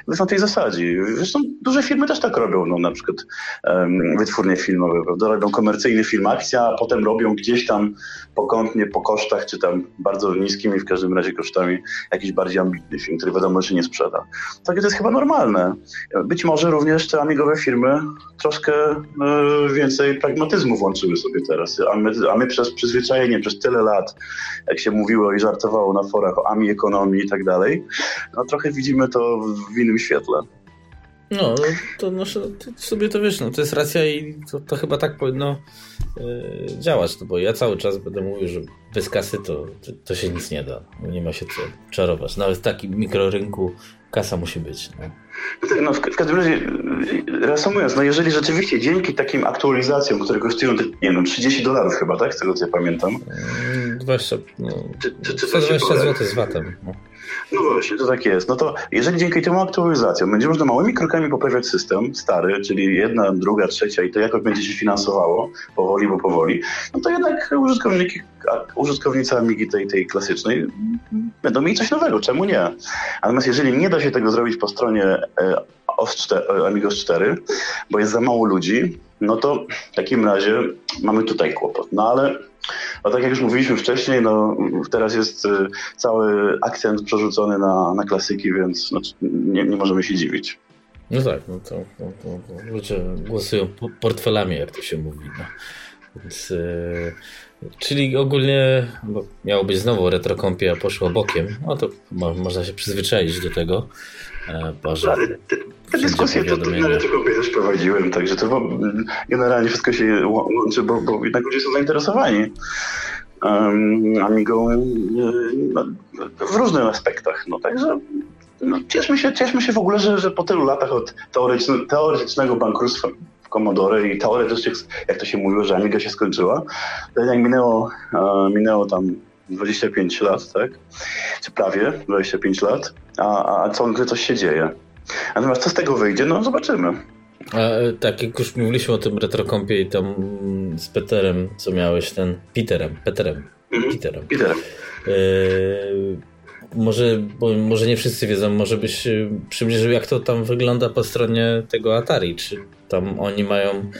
Jest na tej zasadzie. Zresztą duże firmy też tak robią, no na przykład um, wytwórnie filmowe, prawda? Robią komercyjny film akcja, a potem robią gdzieś tam pokątnie po kosztach, czy tam bardzo niskimi w każdym razie kosztami, jakiś bardziej ambitny film, który wiadomo, że nie sprzeda. Takie to jest chyba normalne. Być może również te amigowe firmy troszkę e, więcej pragmatyzmu włączyły sobie teraz, a my, a my przez przyzwyczajenie, przez tyle lat, jak się mówiło i żartowało na forach o ami ekonomii i tak dalej, no trochę widzimy to w innym świetle. No, no to, no, sobie to wiesz, no, to jest racja i to, to chyba tak powinno yy, działać, no bo ja cały czas będę mówił, że bez kasy to, to, to, się nic nie da, nie ma się co czarować. Nawet w takim mikrorynku kasa musi być. No. No, w, każdym razie, reasumując, no jeżeli rzeczywiście dzięki takim aktualizacjom, które kosztują, nie wiem, 30 dolarów chyba, tak? Z tego co ja pamiętam. 20, no, czy, czy, czy 120 zł z VAT-em. No. No właśnie, to tak jest. No to jeżeli dzięki tym aktualizacjom będzie można małymi krokami poprawiać system stary, czyli jedna, druga, trzecia i to jakoś będzie się finansowało, powoli, bo powoli, no to jednak użytkowniki, użytkownicy Amigi tej, tej klasycznej będą mieli coś nowego, czemu nie? Natomiast jeżeli nie da się tego zrobić po stronie OS 4, e, Amigos 4, bo jest za mało ludzi, no to w takim razie mamy tutaj kłopot. No ale no tak jak już mówiliśmy wcześniej, no teraz jest y, cały akcent przerzucony na, na klasyki, więc no, nie, nie możemy się dziwić. No tak, no to, to, to ludzie głosują portfelami, jak to się mówi. No. Więc, yy, czyli ogólnie bo miało być znowu retrokompia, poszło bokiem. No to mo można się przyzwyczaić do tego. E, Boże, te, te dyskusje to, to na retrokompie też prowadziłem, także to generalnie wszystko się łączy, bo, bo jednak ludzie są zainteresowani. Um, Amigą no, w różnych aspektach. No, także no, cieszmy, się, cieszmy się w ogóle, że, że po tylu latach od teoretycznego bankructwa Commodore i teoretycznie, jak to się mówiło, że Amiga się skończyła, to jednak minęło, minęło tam 25 lat, tak? Czy prawie 25 lat, a, a ciągle coś się dzieje. Natomiast co z tego wyjdzie, no zobaczymy. A, tak, jak już mówiliśmy o tym retrokompie i tam z Peterem, co miałeś, ten Peterem, Peterem, mhm. Peterem. Peterem. E, może, bo może nie wszyscy wiedzą, może byś e, przybliżył, jak to tam wygląda po stronie tego Atari, czy tam oni mają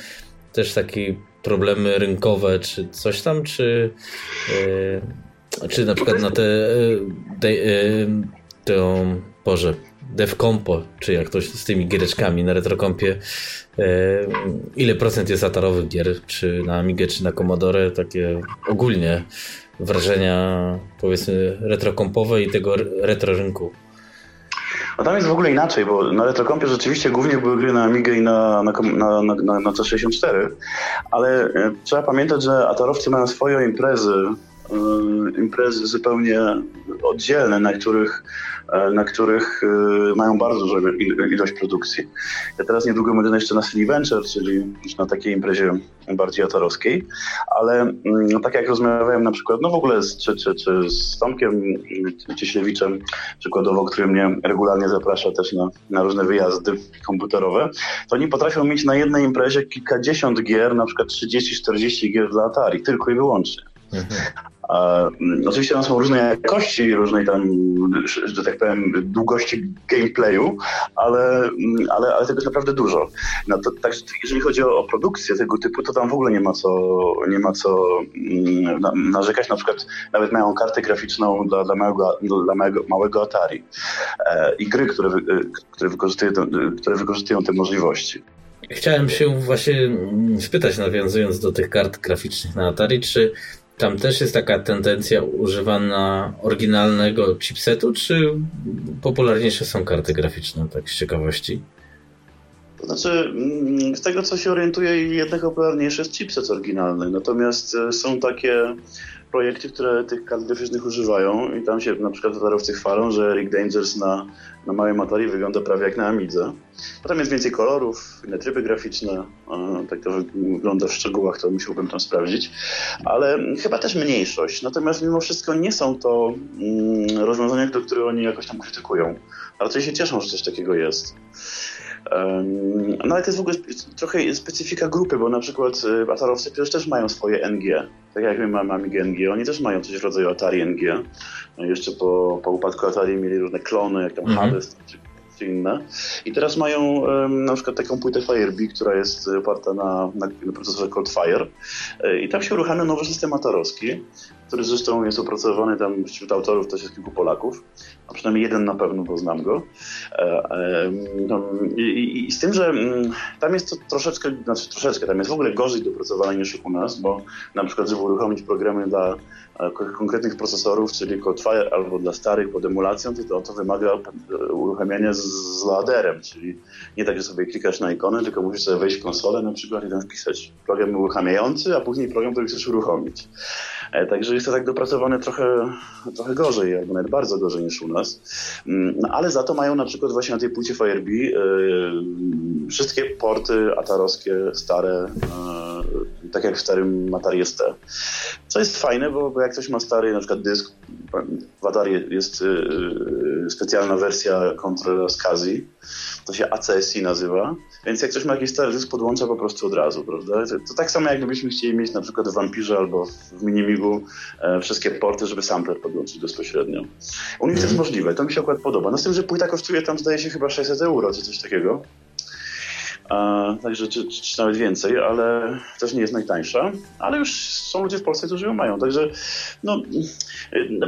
też takie problemy rynkowe, czy coś tam, czy, e, czy na przykład na te, te, te Boże, DevCompo, czy jak ktoś z tymi giereczkami na retrokompie, ile procent jest atarowych gier, czy na Amigę, czy na Commodore, takie ogólnie wrażenia powiedzmy retrokompowe i tego retro rynku. No tam jest w ogóle inaczej, bo na retrokompie rzeczywiście głównie były gry na Amigę i na, na, na, na, na C64, ale e, trzeba pamiętać, że atarowcy mają swoje imprezy, e, imprezy zupełnie oddzielne, na których E, na których e, mają bardzo dużą ilość produkcji. Ja teraz niedługo będę jeszcze na Silly Venture, czyli już na takiej imprezie bardziej atorowskiej, ale mm, tak jak rozmawiałem na przykład, no w ogóle z, czy, czy, czy z Tomkiem Cieślewiczem przykładowo, który mnie regularnie zaprasza też na, na różne wyjazdy komputerowe, to oni potrafią mieć na jednej imprezie kilkadziesiąt gier, na przykład 30-40 gier dla Atari, tylko i wyłącznie. Mhm. Mm, oczywiście tam są różne jakości, różnej tam, że tak powiem, długości gameplayu, ale, ale, ale tego jest naprawdę dużo. No to, tak, jeżeli chodzi o, o, produkcję tego typu, to tam w ogóle nie ma co, nie ma co mm, na, narzekać. Na przykład nawet mają kartę graficzną dla, dla, małego, dla małego, małego Atari e, i gry, które, które, wykorzystują, które wykorzystują te możliwości. Chciałem się właśnie spytać, nawiązując do tych kart graficznych na Atari, czy tam też jest taka tendencja używana oryginalnego chipsetu, czy popularniejsze są karty graficzne, tak z ciekawości? To znaczy, mm, z tego co się orientuję, jednak popularniejszy jest chipset oryginalny. Natomiast e, są takie projekty, które tych kart graficznych używają i tam się na przykład tatarowcy chwalą, że Rick Dangers na, na małej Atari wygląda prawie jak na Amidze. Potem jest więcej kolorów, inne tryby graficzne, tak to wygląda w szczegółach, to musiałbym tam sprawdzić, ale chyba też mniejszość. Natomiast mimo wszystko nie są to mm, rozwiązania, których oni jakoś tam krytykują. Raczej się cieszą, że coś takiego jest. No ale to jest w ogóle trochę specyfika grupy, bo na przykład y, Atarowcy przecież też mają swoje NG. Tak jak my mamy Amigę NG, oni też mają coś w rodzaju Atari NG. No jeszcze po, po upadku Atari mieli różne klony, jak tam mm -hmm. Hades czy, czy, inne. I teraz mają um, na przykład taką płytę Firebee, która jest oparta na, na, na procesorze Coldfire. Y, I tam się uruchamia nowy system atarowski, który zresztą jest opracowany tam wśród autorów też jest kilku Polaków a przynajmniej jeden na pewno, bo znam go. E, e, no, I, i z tym, że mm, tam jest to troszeczkę, znaczy troszeczkę, tam jest w ogóle gorzej dopracowane niż u nas, bo na przykład, żeby uruchomić programy dla e, konkretnych procesorów, czyli Codefire albo dla starych pod emulacją, to, to wymaga uruchamiania z z loaderem, czyli nie tak, że sobie klikasz na ikonę, tylko musisz sobie wejść w konsolę na przykład i tam wpisać program uruchamiający, a później program, który chcesz uruchomić. E, także jest to tak dopracowane trochę, trochę gorzej, albo nawet bardzo gorzej niż u nas. Mm, no, ale za to mają na przykład właśnie na tej płycie Firebee wszystkie porty atarowskie, stare, yy, tak jak w starym Atari ST. Co jest fajne, bo, bo jak ktoś ma stary na przykład dysk, w Atari jest yy, specjalna wersja kontrolera SCSI, to się ACSI nazywa, więc jak ktoś ma jakiś stary dysk, podłącza po prostu od razu, prawda? To, to tak samo jakbyśmy chcieli mieć na przykład w Vampirze albo w Minimigu e, wszystkie porty, żeby sampler podłączyć bezpośrednio. U nich to jest mhm. możliwe, to mi się akurat podoba. No z tym, że płyta kosztuje tam zdaje się chyba 600 euro, czy coś takiego. Także czy, czy, nawet więcej, ale też nie jest najtańsza, ale już są ludzie w Polsce, którzy ją mają. Także no, no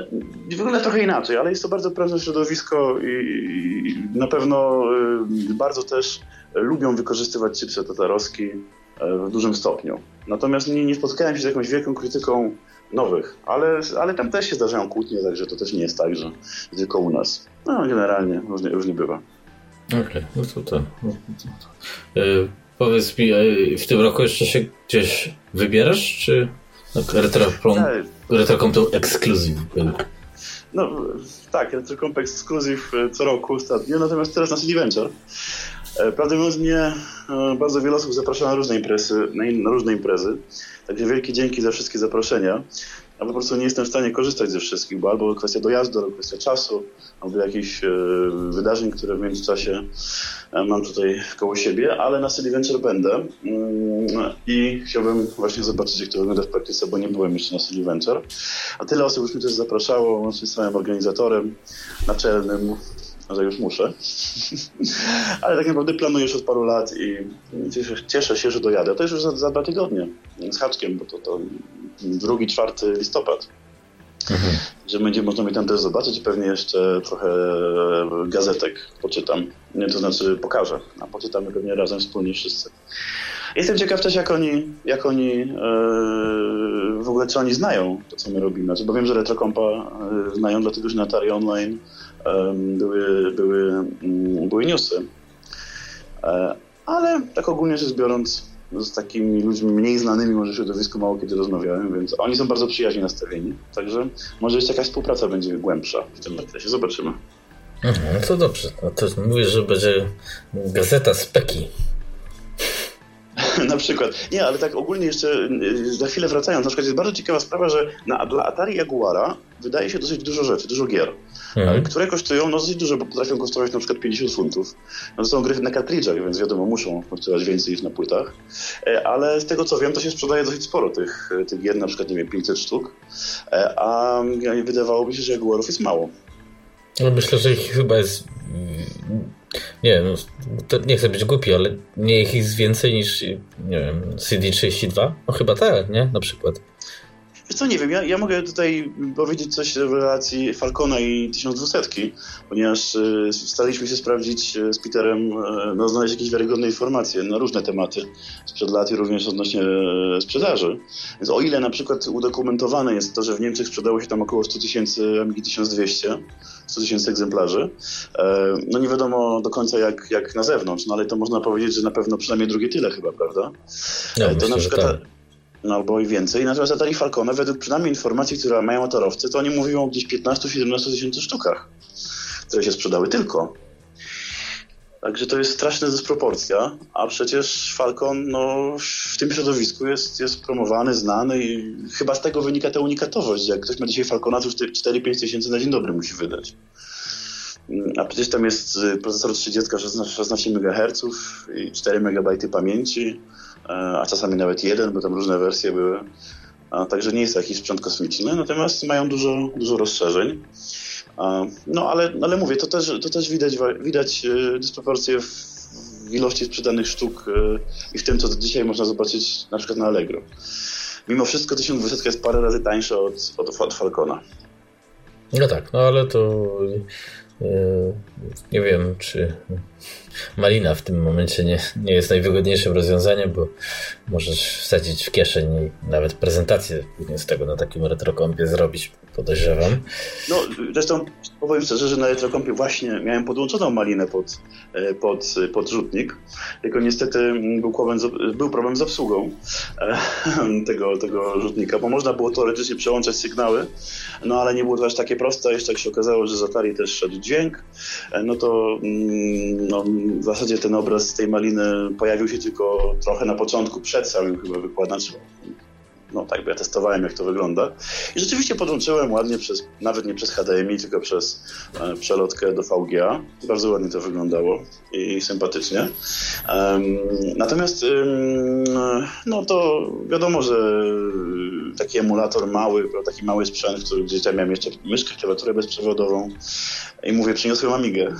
wygląda trochę inaczej, ale jest to bardzo prężne środowisko i, i na pewno y, bardzo też lubią wykorzystywać chipset tatarowski y, w dużym stopniu. Natomiast nie, nie spotkałem się z jakąś wielką krytyką nowych, ale, ale tam też się zdarzają kłótnie, także to też nie jest tak, że tylko u nas. No generalnie różnie, różnie bywa. Okej, okay, no to tak. No yy, powiedz mi, yy, w tym roku jeszcze się gdzieś wybierasz, czy Retrocom, tak. Retrocom to ekskluzyw No tak, Retrocom ekskluzyw co roku ostatnio, natomiast teraz na CD Venture. Prawdę mówiąc, mnie bardzo wiele osób zaprasza na różne imprezy, na różne imprezy. Także wielkie dzięki za wszystkie zaproszenia. Ja po prostu nie jestem w stanie korzystać ze wszystkich, bo albo kwestia dojazdu, albo kwestia czasu, albo jakichś e, wydarzeń, które w międzyczasie e, mam tutaj koło siebie, ale na City Venture będę mm, i chciałbym właśnie zobaczyć, jak to wygląda w praktyce, bo nie byłem jeszcze na City Venture. A tyle osób już mi też zapraszało, łącznie z samym organizatorem naczelnym, że już muszę. Ale tak naprawdę planuję już od paru lat i cieszę, cieszę się, że dojadę. To już za, za dwa tygodnie z haczkiem, bo to, to drugi, czwarty listopad. Mhm. Że będzie można mnie tam też zobaczyć pewnie jeszcze trochę gazetek poczytam. Nie, to znaczy pokażę, a poczytamy pewnie razem wspólnie wszyscy. Jestem ciekaw też, jak oni, jak oni yy, w ogóle, czy oni znają to, co my robimy. Znaczy, bo wiem, że Retrokompa yy, znają, dlatego że na Atari Online były, były, mm, były newsy. E, ale tak ogólnie rzecz biorąc, z takimi ludźmi mniej znanymi może środowisku mało kiedy rozmawiałem, więc oni są bardzo przyjaźnie nastawieni. Także może jeszcze jakaś współpraca będzie głębsza w tym zakresie. Zobaczymy. Mhm, no to dobrze. No to mówisz, że będzie gazeta Speki. na przykład. Nie, ale tak ogólnie jeszcze y, za chwilę wracając, na przykład jest bardzo ciekawa sprawa, że na, dla Atari Jaguara wydaje się dosyć dużo rzeczy, dużo gier, mhm. które kosztują no dosyć dużo, bo potrafią kosztować na przykład 50 funtów. No to są gry na kartridżach, więc wiadomo, muszą kosztować więcej niż na płytach. E, ale z tego co wiem, to się sprzedaje dosyć sporo tych, tych gier, na przykład nie wiem, 500 sztuk, a wydawałoby się, że Jaguarów jest mało. No myślę, że ich chyba jest nie no, nie chcę być głupi, ale nie ich jest więcej niż, nie wiem, CD32? No chyba tak, nie? Na przykład. Wiesz co, nie wiem, ja, ja mogę tutaj powiedzieć coś w relacji Falcona i 1200, ponieważ y, staraliśmy się sprawdzić y, z Peterem, y, no, znaleźć jakieś wiarygodne informacje na różne tematy sprzed lat i również odnośnie sprzedaży. Więc o ile na przykład udokumentowane jest to, że w Niemczech sprzedało się tam około 100 tysięcy Amigi 1200, 100 tysięcy egzemplarzy, no nie wiadomo do końca jak, jak na zewnątrz, no ale to można powiedzieć, że na pewno przynajmniej drugie tyle chyba, prawda? No, to myślę, na przykład tak albo i więcej. Natomiast Atari Falcone, według przynajmniej informacji, które mają motorowcy, to oni mówią o gdzieś 15-17 tysięcy sztukach, które się sprzedały tylko. Także to jest straszna dysproporcja, a przecież Falcon no, w tym środowisku jest, jest promowany, znany i chyba z tego wynika ta unikatowość. Jak ktoś ma dzisiaj Falcona, to już 4-5 tysięcy na dzień dobry musi wydać. A przecież tam jest y, procesor 30 16 MHz i 4 MB pamięci a czasami nawet jeden, bo tam różne wersje były. Także nie jest to jakiś sprzęt kosmiczny, natomiast mają dużo, dużo rozszerzeń. No ale, ale mówię, to też, to też widać, widać e, dysproporcje w ilości sprzedanych sztuk e, i w tym, co dzisiaj można zobaczyć na przykład na Allegro. Mimo wszystko 1200 jest parę razy tańsza od, od, od Falcona. No tak, no ale to Nie wiem, czy malina w tym momencie nie, nie jest najwygodniejszym rozwiązaniem, bo możesz wsadzić w kieszeń i nawet prezentację z tego na takim retrokompie zrobić, podejrzewam. No, zresztą powiem szczerze, że na retrokompie właśnie miałem podłączoną malinę pod, e, pod, pod rzutnik, tylko niestety był problem z, był problem z obsługą e, tego, tego rzutnika, bo można było teoretycznie przełączać sygnały, no ale nie było to aż takie proste, jeszcze jak się okazało, że z Atari też szedł dźwięk, no to mm, no, w zasadzie ten obraz tej maliny pojawił się tylko trochę na początku, przed całym chyba wykładaczem no tak, bo ja testowałem, jak to wygląda. I rzeczywiście podłączyłem ładnie przez, nawet nie przez HDMI, tylko przez e, przelotkę do VGA. Bardzo ładnie to wyglądało i, sympatycznie. Um, natomiast no to wiadomo, że taki emulator mały, taki mały sprzęt, który gdzieś tam miałem jeszcze myszkę, klawiaturę bezprzewodową i mówię, przyniosłem Amigę.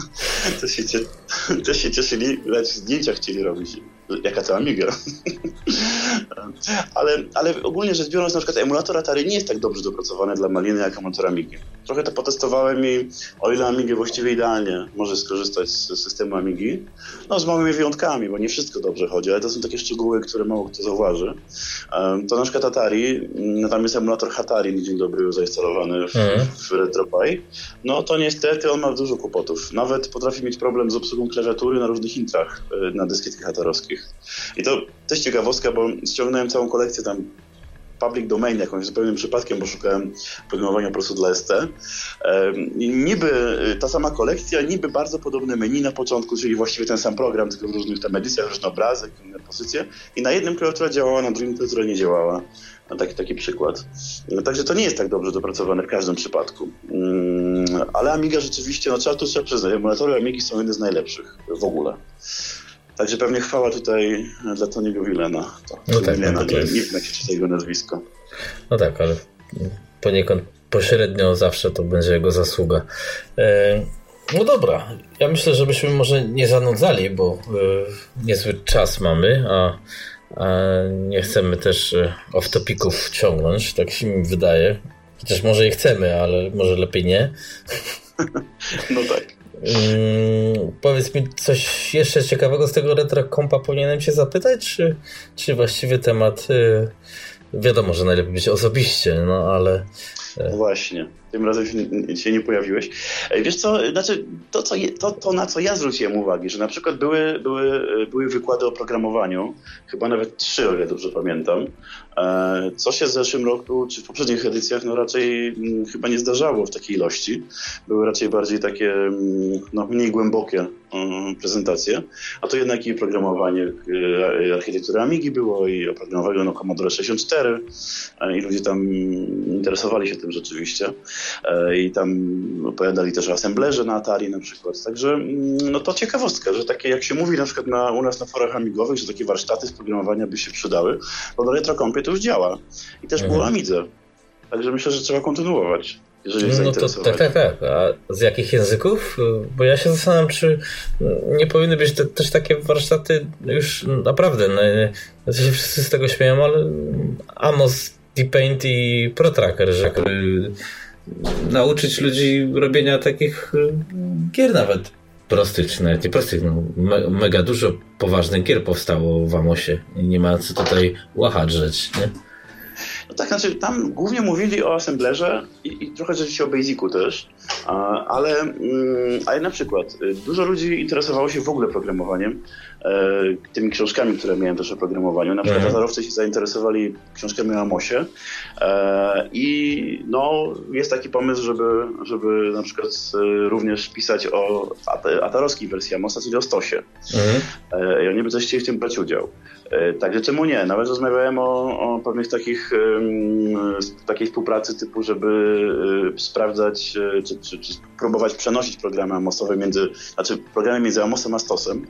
to, się, to się cieszyli, lecz zdjęcia chcieli robić jaka to Amiga. ale, ale ogólnie rzecz biorąc, na przykład emulator Atari nie jest tak dobrze dopracowany dla Maliny jak emulator Amigi. Trochę to potestowałem i o ile Amigi właściwie idealnie może skorzystać z systemu Amigi, no z małymi wyjątkami, bo nie wszystko dobrze chodzi, ale to są takie szczegóły, które mało kto zauważy. To na przykład Atari, no tam jest emulator Hatari, dzień dobry, zainstalowany w, mm. w RetroPie, no to niestety on ma dużo kłopotów. Nawet potrafi mieć problem z obsługą klawiatury na różnych intrach e, na dyskietkach hatarowskich. I to też ciekawostka, bo ściągnąłem całą kolekcję tam public domain jakąś zupełnym przypadkiem, bo szukałem programowania po prostu dla ST. I niby y, ta sama kolekcja, niby bardzo podobne menu na początku, czyli właściwie ten sam program, tylko w różnych tam edycjach, różne obrazek, inne pozycje. I na jednym klawiatura działała, na drugim klawiatura nie działała. No, taki, taki przykład. No, także to nie jest tak dobrze dopracowane w każdym przypadku. Mm, ale Amiga rzeczywiście, no trzeba to trzeba przyznać, emulatory Amigi są jedne z najlepszych w ogóle. Także pewnie chwała tutaj dla Tony'ego Willena. To, no tak, Willena, no, to jest... nie, wiem jak się czyta jego nazwisko. No tak, ale poniekąd pośrednio zawsze to będzie jego zasługa. E, no dobra, ja myślę, żebyśmy może nie zanudzali, bo e, niezły czas mamy, a, a nie chcemy też e, off-topików ciągnąć, tak się mi wydaje. Chociaż może i chcemy, ale może lepiej nie. No tak. Yy, powiedz mi coś jeszcze ciekawego z tego retro kompa powinienem się zapytać, czy, czy właściwie temat yy, wiadomo, że najlepiej być osobiście, no ale... Yy. Właśnie. Tym razem się nie pojawiłeś. Wiesz co, znaczy to, co je, to, to, na co ja zwróciłem uwagę, że na przykład były, były, były wykłady o programowaniu, chyba nawet trzy, o ile dobrze pamiętam, e, co się w zeszłym roku, czy w poprzednich edycjach, no raczej mm, chyba nie zdarzało w takiej ilości. Były raczej bardziej takie, mm, no mniej głębokie mm, prezentacje, a to jednak i programowanie e, architektury Amigi było i oprogramowanie no, Commodore 64 e, i ludzie tam interesowali się tym rzeczywiście. E, i tam opowiadali też o assemblerze na Atari na przykład. Także no to ciekawostka, że takie jak się mówi na przykład na, u nas na forach amigowych, że takie warsztaty z programowania by się przydały, bo na RetroCompie to już działa i też mhm. było Amidze. Także myślę, że trzeba kontynuować. Jeżeli no to, tak, tak, tak. A z jakich języków? Bo ja się zastanawiam, czy nie powinny być te, też takie warsztaty już naprawdę. No, się wszyscy z tego śmieją, ale Amos, Deep-Paint i ProTracker, że nauczyć ludzi robienia takich gier nawet nawet nie prostych. No, me, mega dużo poważnych gier powstało w Amosie nie ma co tutaj łachadrzeć, nie? No tak, znaczy tam głównie mówili o assemblerze i, i trochę rzeczywiście o Basicu też, ale, mm, ale na przykład y, dużo ludzi interesowało się w ogóle programowaniem, e, tymi książkami, które miałem też o programowaniu. Na przykład mhm. się zainteresowali książkami o Amosie e, i no, jest taki pomysł, żeby, żeby na przykład y, również pisać o atarowskiej wersji Amosa, czyli o Stosie. Mhm. E, I oni by też chcieli w tym brać udział. Także czemu nie? Nawet rozmawiałem o, o pewnych takich takiej współpracy typu, żeby sprawdzać czy czy, czy próbować przenosić programy Amosowe między, znaczy programy między Amosem a Stosem.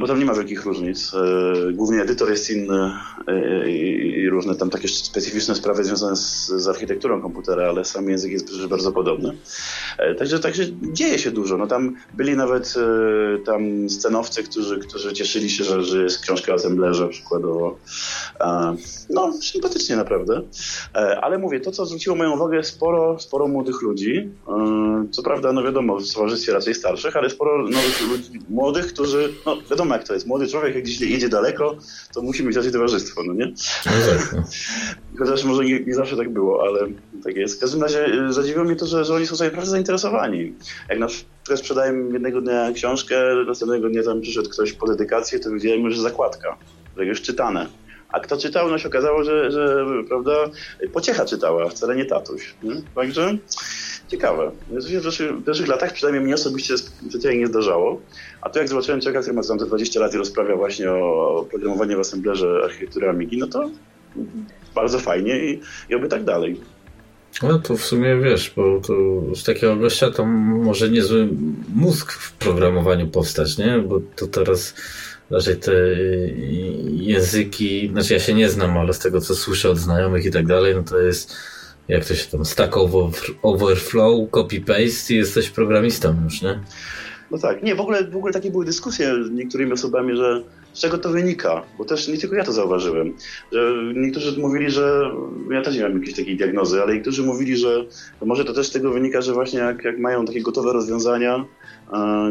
Bo tam nie ma wielkich różnic. Głównie edytor jest inny i różne tam takie specyficzne sprawy związane z, z architekturą komputera, ale sam język jest bardzo podobny. Także, także dzieje się dużo. No tam byli nawet tam scenowcy, którzy, którzy cieszyli się, że, że jest książka o przykładowo. No, sympatycznie naprawdę. Ale mówię, to co zwróciło moją uwagę, sporo, sporo młodych ludzi. Co prawda, no wiadomo, w towarzystwie raczej starszych, ale sporo nowych ludzi, młodych, którzy, no wiadomo jak to jest, młody człowiek jak gdzieś jedzie daleko, to musi mieć raczej towarzystwo, no nie? No tak, no. Chociaż może nie, nie, zawsze tak było, ale tak jest. W każdym razie y, zadziwiło mnie to, że, że oni są sobie naprawdę zainteresowani. Jak na przykład sprzedałem jednego dnia książkę, następnego dnia tam przyszedł ktoś po dedykację, to widziałem już zakładka, że już czytane. A kto czytał, no się okazało, że, że prawda, pociecha czytała, wcale nie tatuś. Nie? Także ciekawe. W zeszłych, latach przynajmniej mnie osobiście specjalnie nie zdarzało. A tu jak zobaczyłem człowieka, który ma tam te 20 lat i rozprawia właśnie o programowaniu w Assemblerze architektury Amigi, no to bardzo fajnie i, i oby tak dalej. No to w sumie wiesz, bo to z takiego gościa to może niezły mózg w programowaniu powstać, nie? Bo to teraz raczej te języki, znaczy ja się nie znam, ale z tego co słyszę od znajomych i tak dalej, no to jest jak to się tam Stack Overflow, copy-paste i jesteś programistą już, nie? No tak, nie, w ogóle, w ogóle takie były dyskusje z niektórymi osobami, że z czego to wynika, bo też nie tylko ja to zauważyłem, że niektórzy mówili, że ja też nie mam jakiejś takiej diagnozy, ale niektórzy mówili, że może to też z tego wynika, że właśnie jak, jak mają takie gotowe rozwiązania,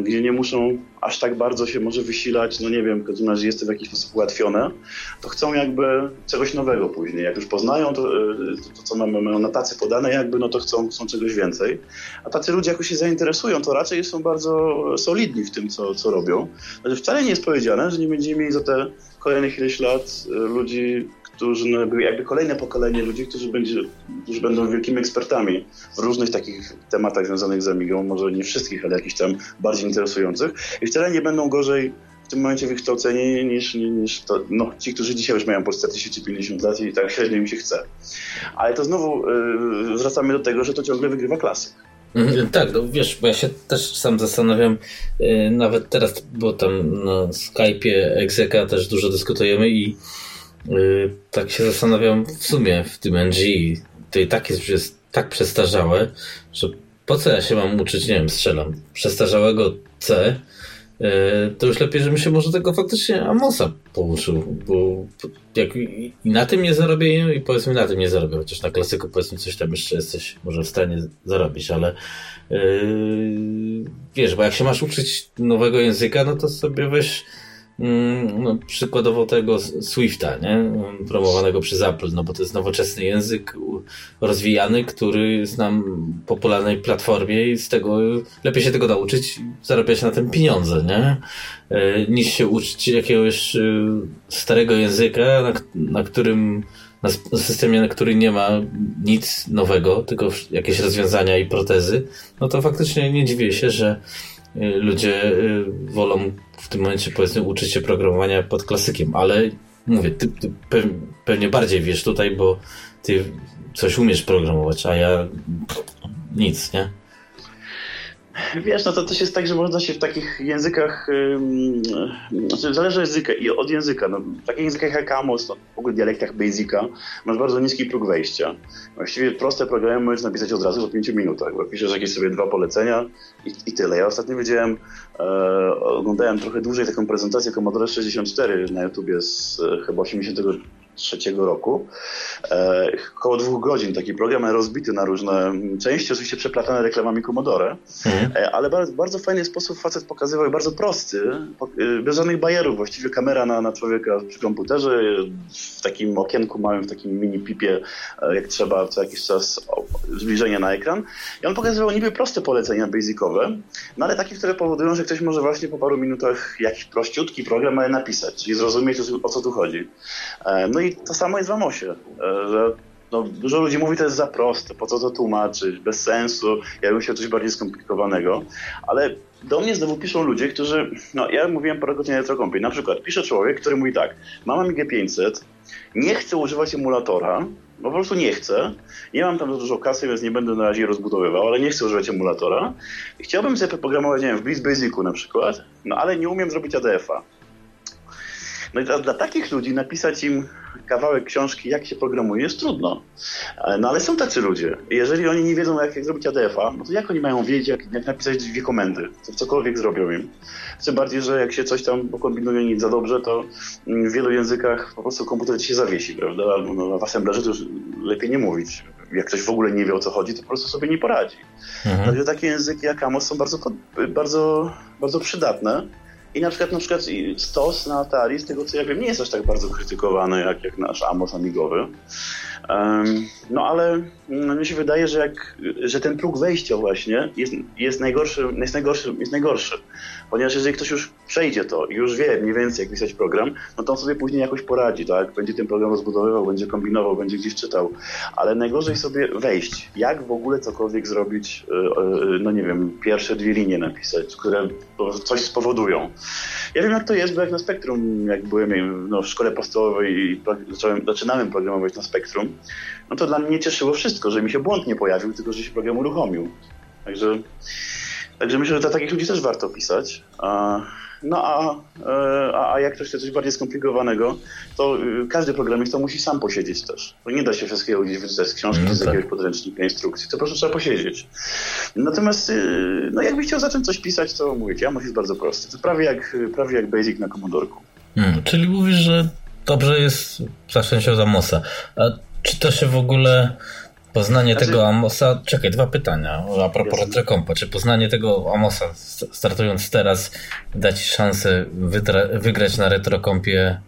gdzie nie muszą aż tak bardzo się może wysilać, no nie wiem, w każdym razie jest to w jakiś sposób ułatwione, to chcą jakby czegoś nowego później. Jak już poznają to, e, to, co mamy, mają na tacy podane jakby, no to chcą, chcą czegoś więcej. A tacy ludzie jakoś się zainteresują, to raczej są bardzo solidni w tym, co, co robią. Znaczy wcale nie jest powiedziane, że nie będziemy mieli za te kolejnych ileś lat e, ludzi, którzy no, jakby kolejne pokolenie ludzi, którzy, będzie, którzy będą wielkimi ekspertami w różnych takich tematach związanych z Amigą, może nie wszystkich, ale jakichś tam bardziej interesujących i wcale nie będą gorzej w tym momencie wykształceni niż, niż to, no, ci, którzy dzisiaj już mają po 40 czy 50 lat i tak średnio im się chce. Ale to znowu yy, wracamy do tego, że to ciągle wygrywa klasyk. Mhm, tak, no wiesz, bo ja się też sam zastanawiam, yy, nawet teraz, bo tam na Skype'ie Exeka też dużo dyskutujemy i Y, tak się zastanawiam w sumie w tym NG. To i tak jest, jest tak przestarzałe, że po co ja się mam uczyć, nie wiem, strzelam, przestarzałego C, y, to już lepiej, żebym się może tego faktycznie Amosa pouczył, bo jak i na tym nie zarobię i powiedzmy na tym nie zarobię, chociaż na klasyku powiedzmy coś tam jeszcze jesteś może w stanie zarobić, ale yy, wiesz, bo jak się masz uczyć nowego języka, no to sobie weź no, przykładowo tego Swifta, nie? promowanego przez Apple, no bo to jest nowoczesny język rozwijany, który znam popularnej platformie i z tego lepiej się tego nauczyć zarabiać na tym pieniądze, nie? E, niż się uczyć jakiegoś e, starego języka, na, na którym na systemie, na który nie ma nic nowego, tylko jakieś rozwiązania i protezy, no to faktycznie nie dziwię się, że ludzie wolą w tym momencie powiedzmy uczyć się programowania pod klasykiem, ale mówię, ty, ty pewnie bardziej wiesz tutaj, bo ty coś umiesz programować, a ja nic, nie? Wiesz, no to też jest tak, że można się w takich językach, yy, znaczy zależy języka, i od języka, no, w takich językach jak Amos, no, w ogóle dialektach Basica, masz bardzo niski próg wejścia. Właściwie proste programy możesz napisać od razu w 5 minutach, bo piszesz jakieś sobie dwa polecenia i, i tyle. Ja ostatnio widziałem, e, oglądałem trochę dłużej taką prezentację Commodore 64 na YouTubie z e, chyba 80 trzeciego roku. E, około dwóch godzin taki program rozbity na różne części, oczywiście przeplatane reklamami Commodore, mhm. e, ale bardzo, bardzo fajny sposób facet pokazywał, bardzo prosty, e, bez żadnych bajerów, właściwie kamera na, na człowieka przy komputerze, w takim okienku małym, w takim mini pipie, e, jak trzeba co jakiś czas zbliżenia na ekran. I on pokazywał niby proste polecenia basicowe, no ale takie, które powodują, że ktoś może właśnie po paru minutach jakiś prościutki program napisać, czyli zrozumieć o co tu chodzi. E, no i to samo jest w Amosie, e, że no, dużo ludzi mówi, to jest za proste, po co to tłumaczyć, bez sensu, ja bym chciał coś bardziej skomplikowanego, ale do mnie znowu piszą ludzie, którzy, no ja mówiłem parokrotnie elektrokąpiej, na przykład pisze człowiek, który mówi tak, mam Amigę 500, nie chcę używać emulatora, bo po prostu nie chcę, nie mam tam za dużo kasy, więc nie będę na razie rozbudowywał, ale nie chcę używać emulatora. Chciałbym sobie programować, nie wiem, w Bliss Basicu na przykład, no ale nie umiem zrobić ADF-a. No i dla, dla takich ludzi napisać im kawałek książki, jak się programuje, jest trudno. E, no ale są tacy ludzie. Jeżeli oni nie wiedzą, jak, jak zrobić ADF-a, no to jak oni mają wiedzieć, jak, jak napisać dwie komendy? Co, cokolwiek zrobią im. Tym bardziej, że jak się coś tam pokombinuje nic za dobrze, to w wielu językach po prostu komputer się zawiesi, prawda? Albo no, w assemblerze to już lepiej nie mówić. Jak ktoś w ogóle nie wie o co chodzi, to po prostu sobie nie poradzi. Mhm. Takie języki jak Amos są bardzo, bardzo, bardzo przydatne. I na przykład, na przykład stos na Atari, z tego co ja wiem, nie jest aż tak bardzo krytykowany jak, jak nasz Amos amigowy. No ale no, mi się wydaje, że, jak, że ten próg wejścia właśnie jest, jest, najgorszy, jest, najgorszy, jest najgorszy. Ponieważ jeżeli ktoś już przejdzie to i już wie mniej więcej jak pisać program, no to on sobie później jakoś poradzi, tak? Będzie ten program rozbudowywał, będzie kombinował, będzie gdzieś czytał. Ale najgorzej sobie wejść. Jak w ogóle cokolwiek zrobić, e, e, no nie wiem, pierwsze dwie linie napisać, które coś spowodują. Ja wiem jak to jest, bo jak na Spektrum, jak byłem no, w szkole podstawowej i zacząłem, zaczynałem programować na Spektrum, no to dla mnie cieszyło wszystko, że mi się błąd nie pojawił, tylko że się program uruchomił. Także, także myślę, że dla takich ludzi też warto pisać. No a, e, a, a jak ktoś chce coś bardziej skomplikowanego, to y, każdy programista musi sam posiedzieć też. Bo nie da się wszystkiego gdzieś wyczytać z książki, no, z tak. jakiegoś podręcznika, instrukcji, to po prostu trzeba posiedzieć. Natomiast y, no jakbyś chciał zacząć coś pisać, to mówię ci, Amos jest bardzo prosty. To prawie jak, prawie jak Basic na Commodorku. Hmm, czyli mówisz, że dobrze jest zacząć za Amosa. A czy to się w ogóle Poznanie znaczy... tego Amosa, czekaj, dwa pytania a propos Retrokompa. Czy poznanie tego Amosa, startując teraz, da ci szansę wygrać na Retrokompie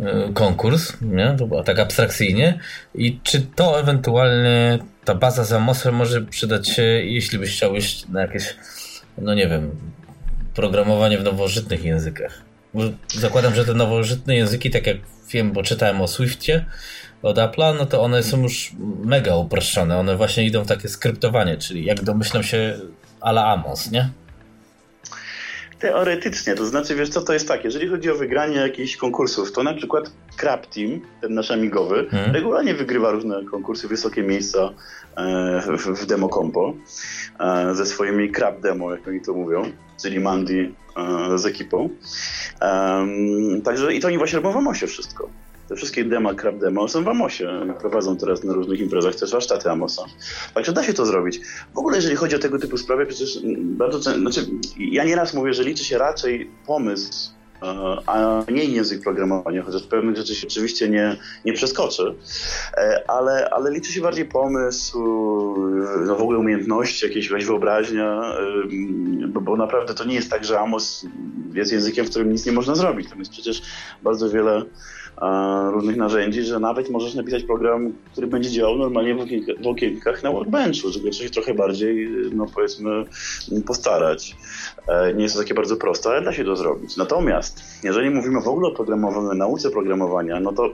y, konkurs, nie? tak abstrakcyjnie i czy to ewentualnie ta baza z Amosem może przydać się, jeśli byś chciał iść na jakieś, no nie wiem, programowanie w nowożytnych językach. Bo zakładam, że te nowożytne języki, tak jak wiem, bo czytałem o Swiftie, od Apple'a, no to one są już mega uproszczone. One właśnie idą w takie skryptowanie, czyli jak domyślam się ala Amos, nie? Teoretycznie, to znaczy, wiesz co to jest tak, jeżeli chodzi o wygranie jakichś konkursów, to na przykład Crab Team, ten nasz amigowy, hmm. regularnie wygrywa różne konkursy, wysokie miejsca e, w, demo compo e, ze swoimi Crab Demo, jak oni to mówią, czyli Mandy e, z ekipą. Także i to oni właśnie robią w Amosie wszystko. Te wszystkie dema, crap demo są w Amosie. Prowadzą teraz na różnych imprezach też warsztaty Amosa. Także da się to zrobić. W ogóle jeżeli chodzi o tego typu sprawy, przecież bardzo często, znaczy ja nieraz mówię, że liczy się raczej pomysł e, a nie język programowania, chociaż pewnych rzeczy się oczywiście nie, nie przeskoczy, e, ale, ale liczy się bardziej pomysł, no w ogóle umiejętności, jakieś, jakaś wyobraźnia, bo, bo naprawdę to nie jest tak, że Amos jest językiem, w którym nic nie można zrobić. Tam jest przecież bardzo wiele różnych narzędzi, że nawet możesz napisać program, który będzie działał normalnie w okienkach, na workbenchu, żeby coś trochę bardziej, no powiedzmy, postarać. E, nie jest to takie bardzo proste, ale da się to zrobić. Natomiast, jeżeli mówimy w ogóle o programowaniu, nauce programowania, no to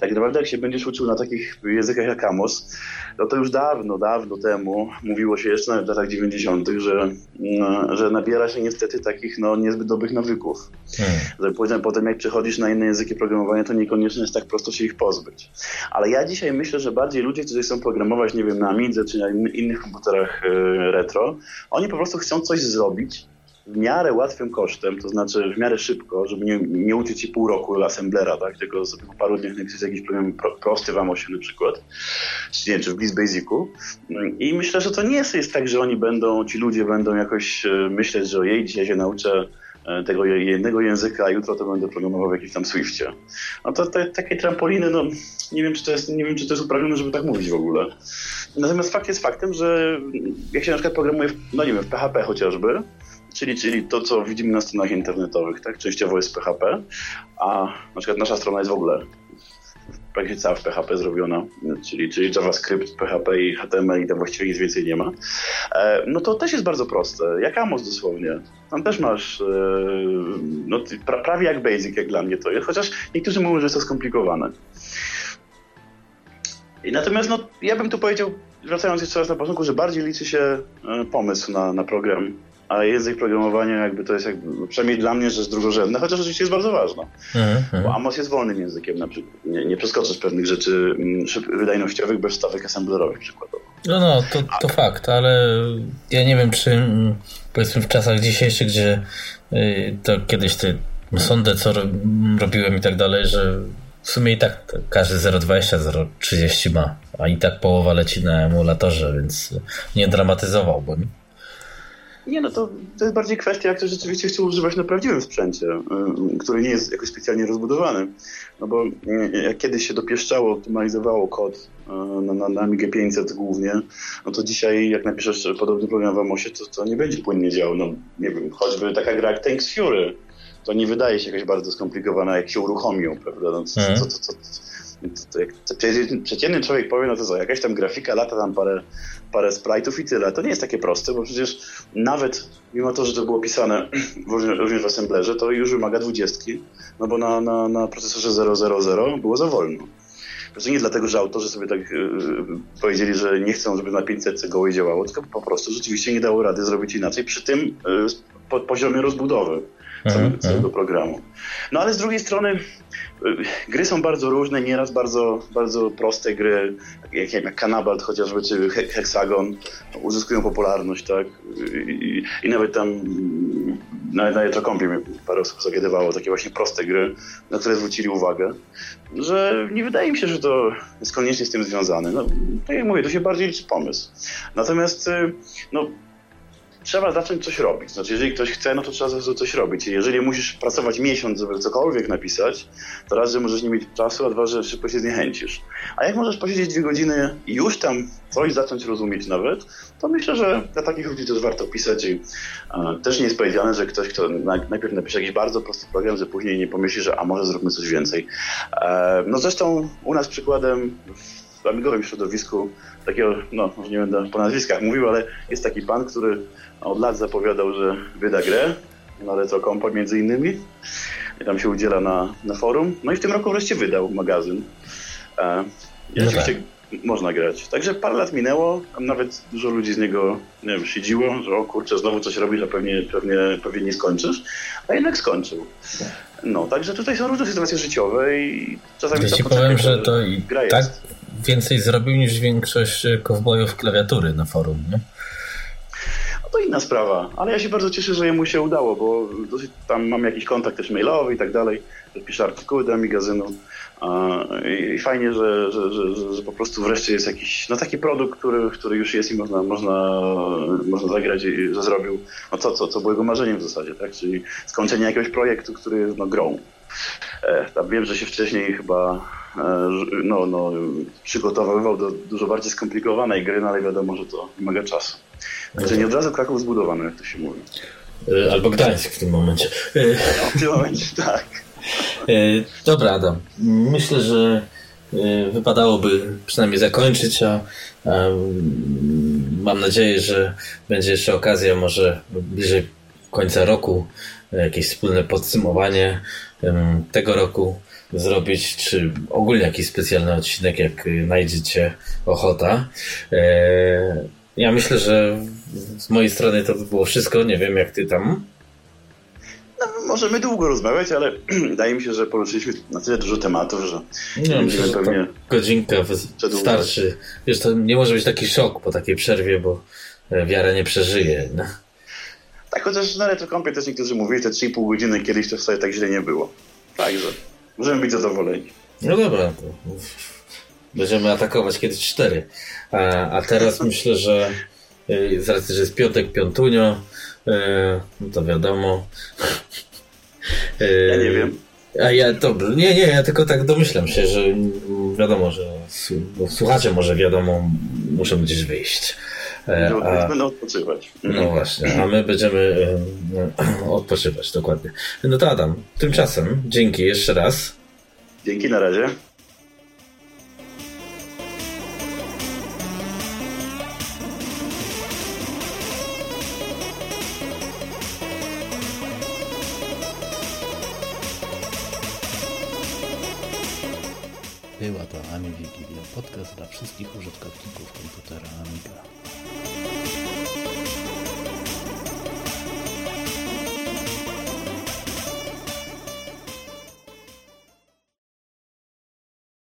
tak naprawdę jak się będziesz uczył na takich językach jak Amos, no to już dawno, dawno temu mówiło się jeszcze nawet w latach 90., że, no, że nabiera się niestety takich no, niezbyt dobrych nawyków. Hmm. Że potem, potem jak przechodzisz na inne języki programowania, to niekoniecznie jest tak prosto się ich pozbyć. Ale ja dzisiaj myślę, że bardziej ludzie, którzy chcą programować, nie wiem, na Amidze czy na innych komputerach e, retro, oni po prostu chcą coś zrobić, w miarę łatwym kosztem, to znaczy w miarę szybko, żeby nie, nie uczyć się pół roku assemblera, tak, tylko po paru dniach napisać jakiś program pro, prosty w Amosie na przykład, czy nie, czy w Bliss Basicu. I myślę, że to nie jest tak, że oni będą, ci ludzie będą jakoś e, myśleć, że ojej, dzisiaj się nauczę e, tego jednego języka, a jutro to będę programował w jakimś tam Swiftie. No to te, takie trampoliny, no nie wiem, czy to jest, nie wiem, czy to jest uprawnione, żeby tak mówić w ogóle. Natomiast fakt jest faktem, że jak się na przykład programuje, w, no nie wiem, w PHP chociażby, czyli, czyli to, co widzimy na stronach internetowych, tak? Częściowo jest PHP, a na przykład nasza strona jest w ogóle praktycznie cała w PHP zrobiona, czyli, czyli JavaScript, PHP i HTML i tam właściwie nic więcej nie ma, e, no to też jest bardzo proste, jak Amos dosłownie. Tam też masz, e, no, prawie jak Basic, jak dla mnie to jest, chociaż niektórzy mówią, że jest to skomplikowane. I natomiast no, ja bym tu powiedział, wracając jeszcze raz na początku, że bardziej liczy się e, pomysł na, na program a język programowania jakby to jest jakby, przynajmniej dla mnie rzecz drugorzędna, chociaż oczywiście jest bardzo ważna. Mm-hmm. Bo Amos jest wolnym językiem na przykład. Nie, nie przeskoczysz pewnych rzeczy mm, wydajnościowych bez stawek assemblerowych przykładowo. No, no, to, to fakt, ale ja nie wiem, czy mm, powiedzmy w czasach dzisiejszych, gdzie y, to kiedyś ty sądzę, co robiłem i tak dalej, że w sumie i tak każdy 0,20, 0,30 ma, a i tak połowa leci na emulatorze, więc nie dramatyzowałbym. Nie, no to, to jest bardziej kwestia, jak ktoś rzeczywiście chce używać na prawdziwym sprzęcie, y, który nie jest jakoś specjalnie rozbudowany. No bo y, jak kiedyś się dopieszczało, optymalizowało kod y, na, na, na Amigę 500 głównie, no to dzisiaj jak napiszesz podobny program w Amosie, to, to nie będzie płynnie działał. No nie wiem, choćby taka gra jak Tanks Fury, to nie wydaje się jakaś bardzo skomplikowana, jak się uruchomią, prawda? No, to, to, to, to, jak przeciętny człowiek powie, no to co, jakaś tam grafika, lata tam parę, parę sprite'ów i tyle. To nie jest takie proste, bo przecież nawet mimo to, że to było pisane również w assemblerze, to już wymaga dwudziestki, no bo na, na, na procesorze 000 było za wolno. Zresztą nie dlatego, że autorzy sobie tak yy, powiedzieli, że nie chcą, żeby na 500 gołej działało, tylko po prostu rzeczywiście nie dało rady zrobić inaczej przy tym yy, po, poziomie rozbudowy całego, całego programu. No ale z drugiej strony Gry są bardzo różne, nieraz bardzo, bardzo proste gry, jak, jak Kanabalt chociażby, czy Hexagon, uzyskują popularność, tak? I, i nawet tam na, na Jetrokompie parę osób zagadywało takie właśnie proste gry, na które zwrócili uwagę, że nie wydaje mi się, że to jest koniecznie z tym związane. No, tak jak mówię, to się bardziej liczy pomysł. Natomiast y, no, trzeba zacząć coś robić. Znaczy, jeżeli ktoś chce, no to trzeba coś robić. jeżeli musisz pracować miesiąc, żeby cokolwiek napisać, to raz, że możesz nie mieć czasu, a dwa, że szybko się zniechęcisz. A jak możesz posiedzieć dwie godziny i już tam coś zacząć rozumieć nawet, to myślę, że dla takich ludzi też warto pisać. I, e, też nie jest powiedziane, że ktoś, kto najpierw napisze jakiś bardzo prosty program, że później nie pomyśli, że a może zróbmy coś więcej. E, no zresztą u nas przykładem w amigowym środowisku takiego, no może nie będę po nazwiskach mówił, ale jest taki pan, który od lat zapowiadał, że wyda grę na Retro Compa między innymi. I tam się udziela na, na forum. No i w tym roku wreszcie wydał magazyn. E, i no oczywiście tak. można grać. Także parę lat minęło, tam nawet dużo ludzi z niego, nie wiem, siedziło, że o kurczę, znowu coś robisz, a pewnie, pewnie, pewnie nie skończysz. A jednak skończył. No, także tutaj są różne sytuacje życiowe i czasami ja ci powiem, że to i tak więcej zrobił niż większość kowbojów klawiatury na forum, nie? to inna sprawa, ale ja się bardzo cieszę, że jemu się udało, bo tam mam jakiś kontakt też mailowy i tak dalej, że piszę artykuły do magazynu i fajnie, że, że, że, że, po prostu wreszcie jest jakiś no taki produkt, który, który już jest i można, można, można zagrać, że zrobił no to, co, co było jego marzeniem w zasadzie, tak? czyli skończenie jakiegoś projektu, który jest no, grą. E, wiem, że się wcześniej chyba e, no, no, przygotowywał do dużo bardziej skomplikowanej gry, no ale wiadomo, że to wymaga czasu. Także nie od razu Kraków zbudowany, jak to się mówi. E, albo Gdańsk w tym momencie. No, w tym momencie, tak. E, dobra, Adam. Myślę, że e, wypadałoby przynajmniej zakończyć, a, a mam nadzieję, że będzie jeszcze okazja może bliżej końca roku jakieś wspólne podsumowanie tego roku zrobić, czy ogólnie jakiś specjalny odcinek, jak znajdziecie ochota. Ja myślę, że z mojej strony to by było wszystko. Nie wiem, jak ty tam. No, możemy długo rozmawiać, ale wydaje mi się, że poruszyliśmy na tyle dużo tematów, że nie myślę, że pewnie godzinka wystarczy. Wiesz, to nie może być taki szok po takiej przerwie, bo e, wiara nie przeżyje. No. Tak, chociaż na retrokompie też niektórzy mówili, te 3,5 godziny kiedyś to wcale tak źle nie było. Także możemy być zadowoleni. No dobra, będziemy atakować kiedyś cztery. A, a teraz myślę, że y, z racji, że jest piątek, piątunio, y, no to wiadomo. Ja nie wiem. A ja dobrze, nie, nie, ja tylko tak domyślam się, że wiadomo, że słuchacze może wiadomo, muszą gdzieś wyjść. E, a, będą odpoczywać. No właśnie, a my będziemy e, odpoczywać, dokładnie. No to Adam, tymczasem dzięki jeszcze raz. Dzięki, na razie.